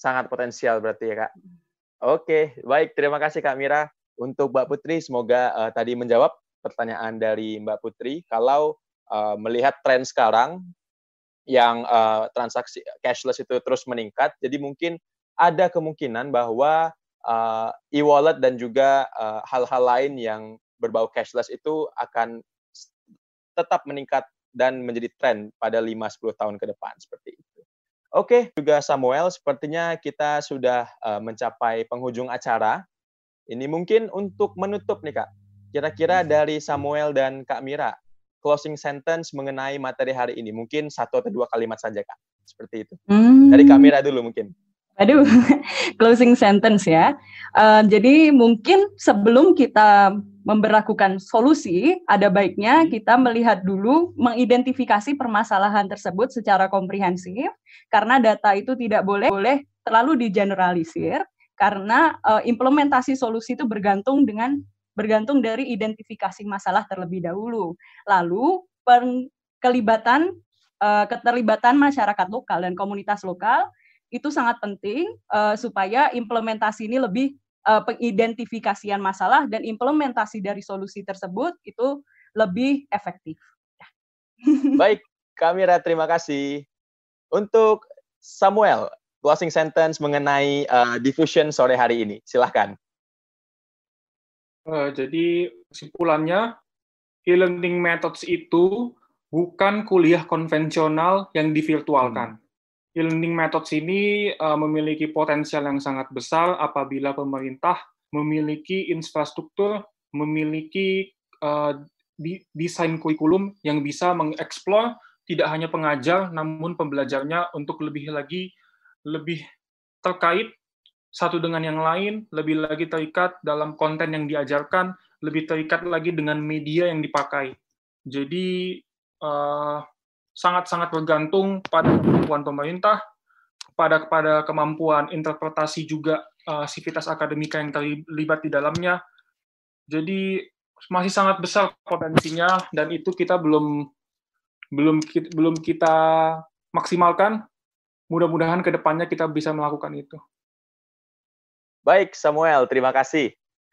sangat potensial berarti ya Kak. Oke, baik. Terima kasih Kak Mira. Untuk Mbak Putri, semoga uh, tadi menjawab pertanyaan dari Mbak Putri. Kalau uh, melihat tren sekarang yang uh, transaksi cashless itu terus meningkat, jadi mungkin ada kemungkinan bahwa uh, e-wallet dan juga hal-hal uh, lain yang berbau cashless itu akan tetap meningkat dan menjadi tren pada 5-10 tahun ke depan seperti itu. Oke, juga Samuel, sepertinya kita sudah uh, mencapai penghujung acara. Ini mungkin untuk menutup nih Kak. Kira-kira dari Samuel dan Kak Mira, closing sentence mengenai materi hari ini. Mungkin satu atau dua kalimat saja Kak. Seperti itu. Hmm. Dari Kak Mira dulu mungkin. Aduh, closing sentence ya. Uh, jadi mungkin sebelum kita memberlakukan solusi, ada baiknya hmm. kita melihat dulu mengidentifikasi permasalahan tersebut secara komprehensif karena data itu tidak boleh boleh terlalu digeneralisir karena uh, implementasi solusi itu bergantung dengan bergantung dari identifikasi masalah terlebih dahulu. Lalu kelibatan uh, keterlibatan masyarakat lokal dan komunitas lokal itu sangat penting uh, supaya implementasi ini lebih uh, pengidentifikasian masalah dan implementasi dari solusi tersebut itu lebih efektif. Ya. Baik, Kamira, terima kasih. Untuk Samuel, closing sentence mengenai uh, diffusion sore hari ini. Silahkan. Uh, jadi kesimpulannya, e-learning methods itu bukan kuliah konvensional yang divirtualkan. E-learning methods ini uh, memiliki potensial yang sangat besar apabila pemerintah memiliki infrastruktur, memiliki uh, di, desain kurikulum yang bisa mengeksplor tidak hanya pengajar namun pembelajarnya untuk lebih lagi lebih terkait satu dengan yang lain, lebih lagi terikat dalam konten yang diajarkan, lebih terikat lagi dengan media yang dipakai. Jadi sangat-sangat bergantung pada kemampuan pemerintah, pada kepada kemampuan interpretasi juga uh, sivitas akademika yang terlibat di dalamnya. Jadi masih sangat besar potensinya dan itu kita belum belum belum kita maksimalkan. Mudah-mudahan ke depannya kita bisa melakukan itu. Baik, Samuel, terima kasih.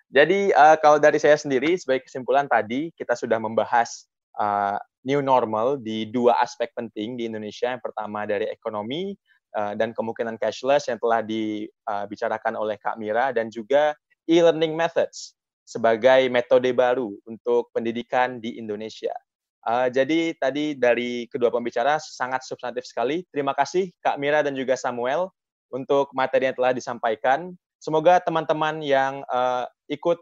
Jadi uh, kalau dari saya sendiri sebagai kesimpulan tadi kita sudah membahas uh, new normal di dua aspek penting di Indonesia. Yang pertama dari ekonomi uh, dan kemungkinan cashless yang telah dibicarakan oleh Kak Mira dan juga e-learning methods sebagai metode baru untuk pendidikan di Indonesia. Uh, jadi tadi dari kedua pembicara sangat substantif sekali. Terima kasih Kak Mira dan juga Samuel untuk materi yang telah disampaikan. Semoga teman-teman yang uh, ikut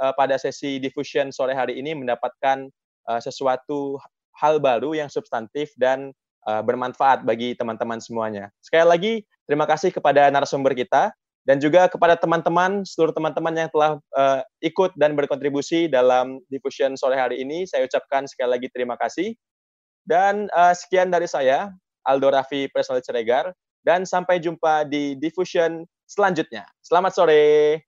uh, pada sesi diffusion sore hari ini mendapatkan uh, sesuatu hal baru yang substantif dan uh, bermanfaat bagi teman-teman semuanya. Sekali lagi, terima kasih kepada narasumber kita dan juga kepada teman-teman, seluruh teman-teman yang telah uh, ikut dan berkontribusi dalam diffusion sore hari ini. Saya ucapkan sekali lagi terima kasih. Dan uh, sekian dari saya, Aldo Raffi Personal Ceregar, dan sampai jumpa di diffusion selanjutnya. Selamat sore.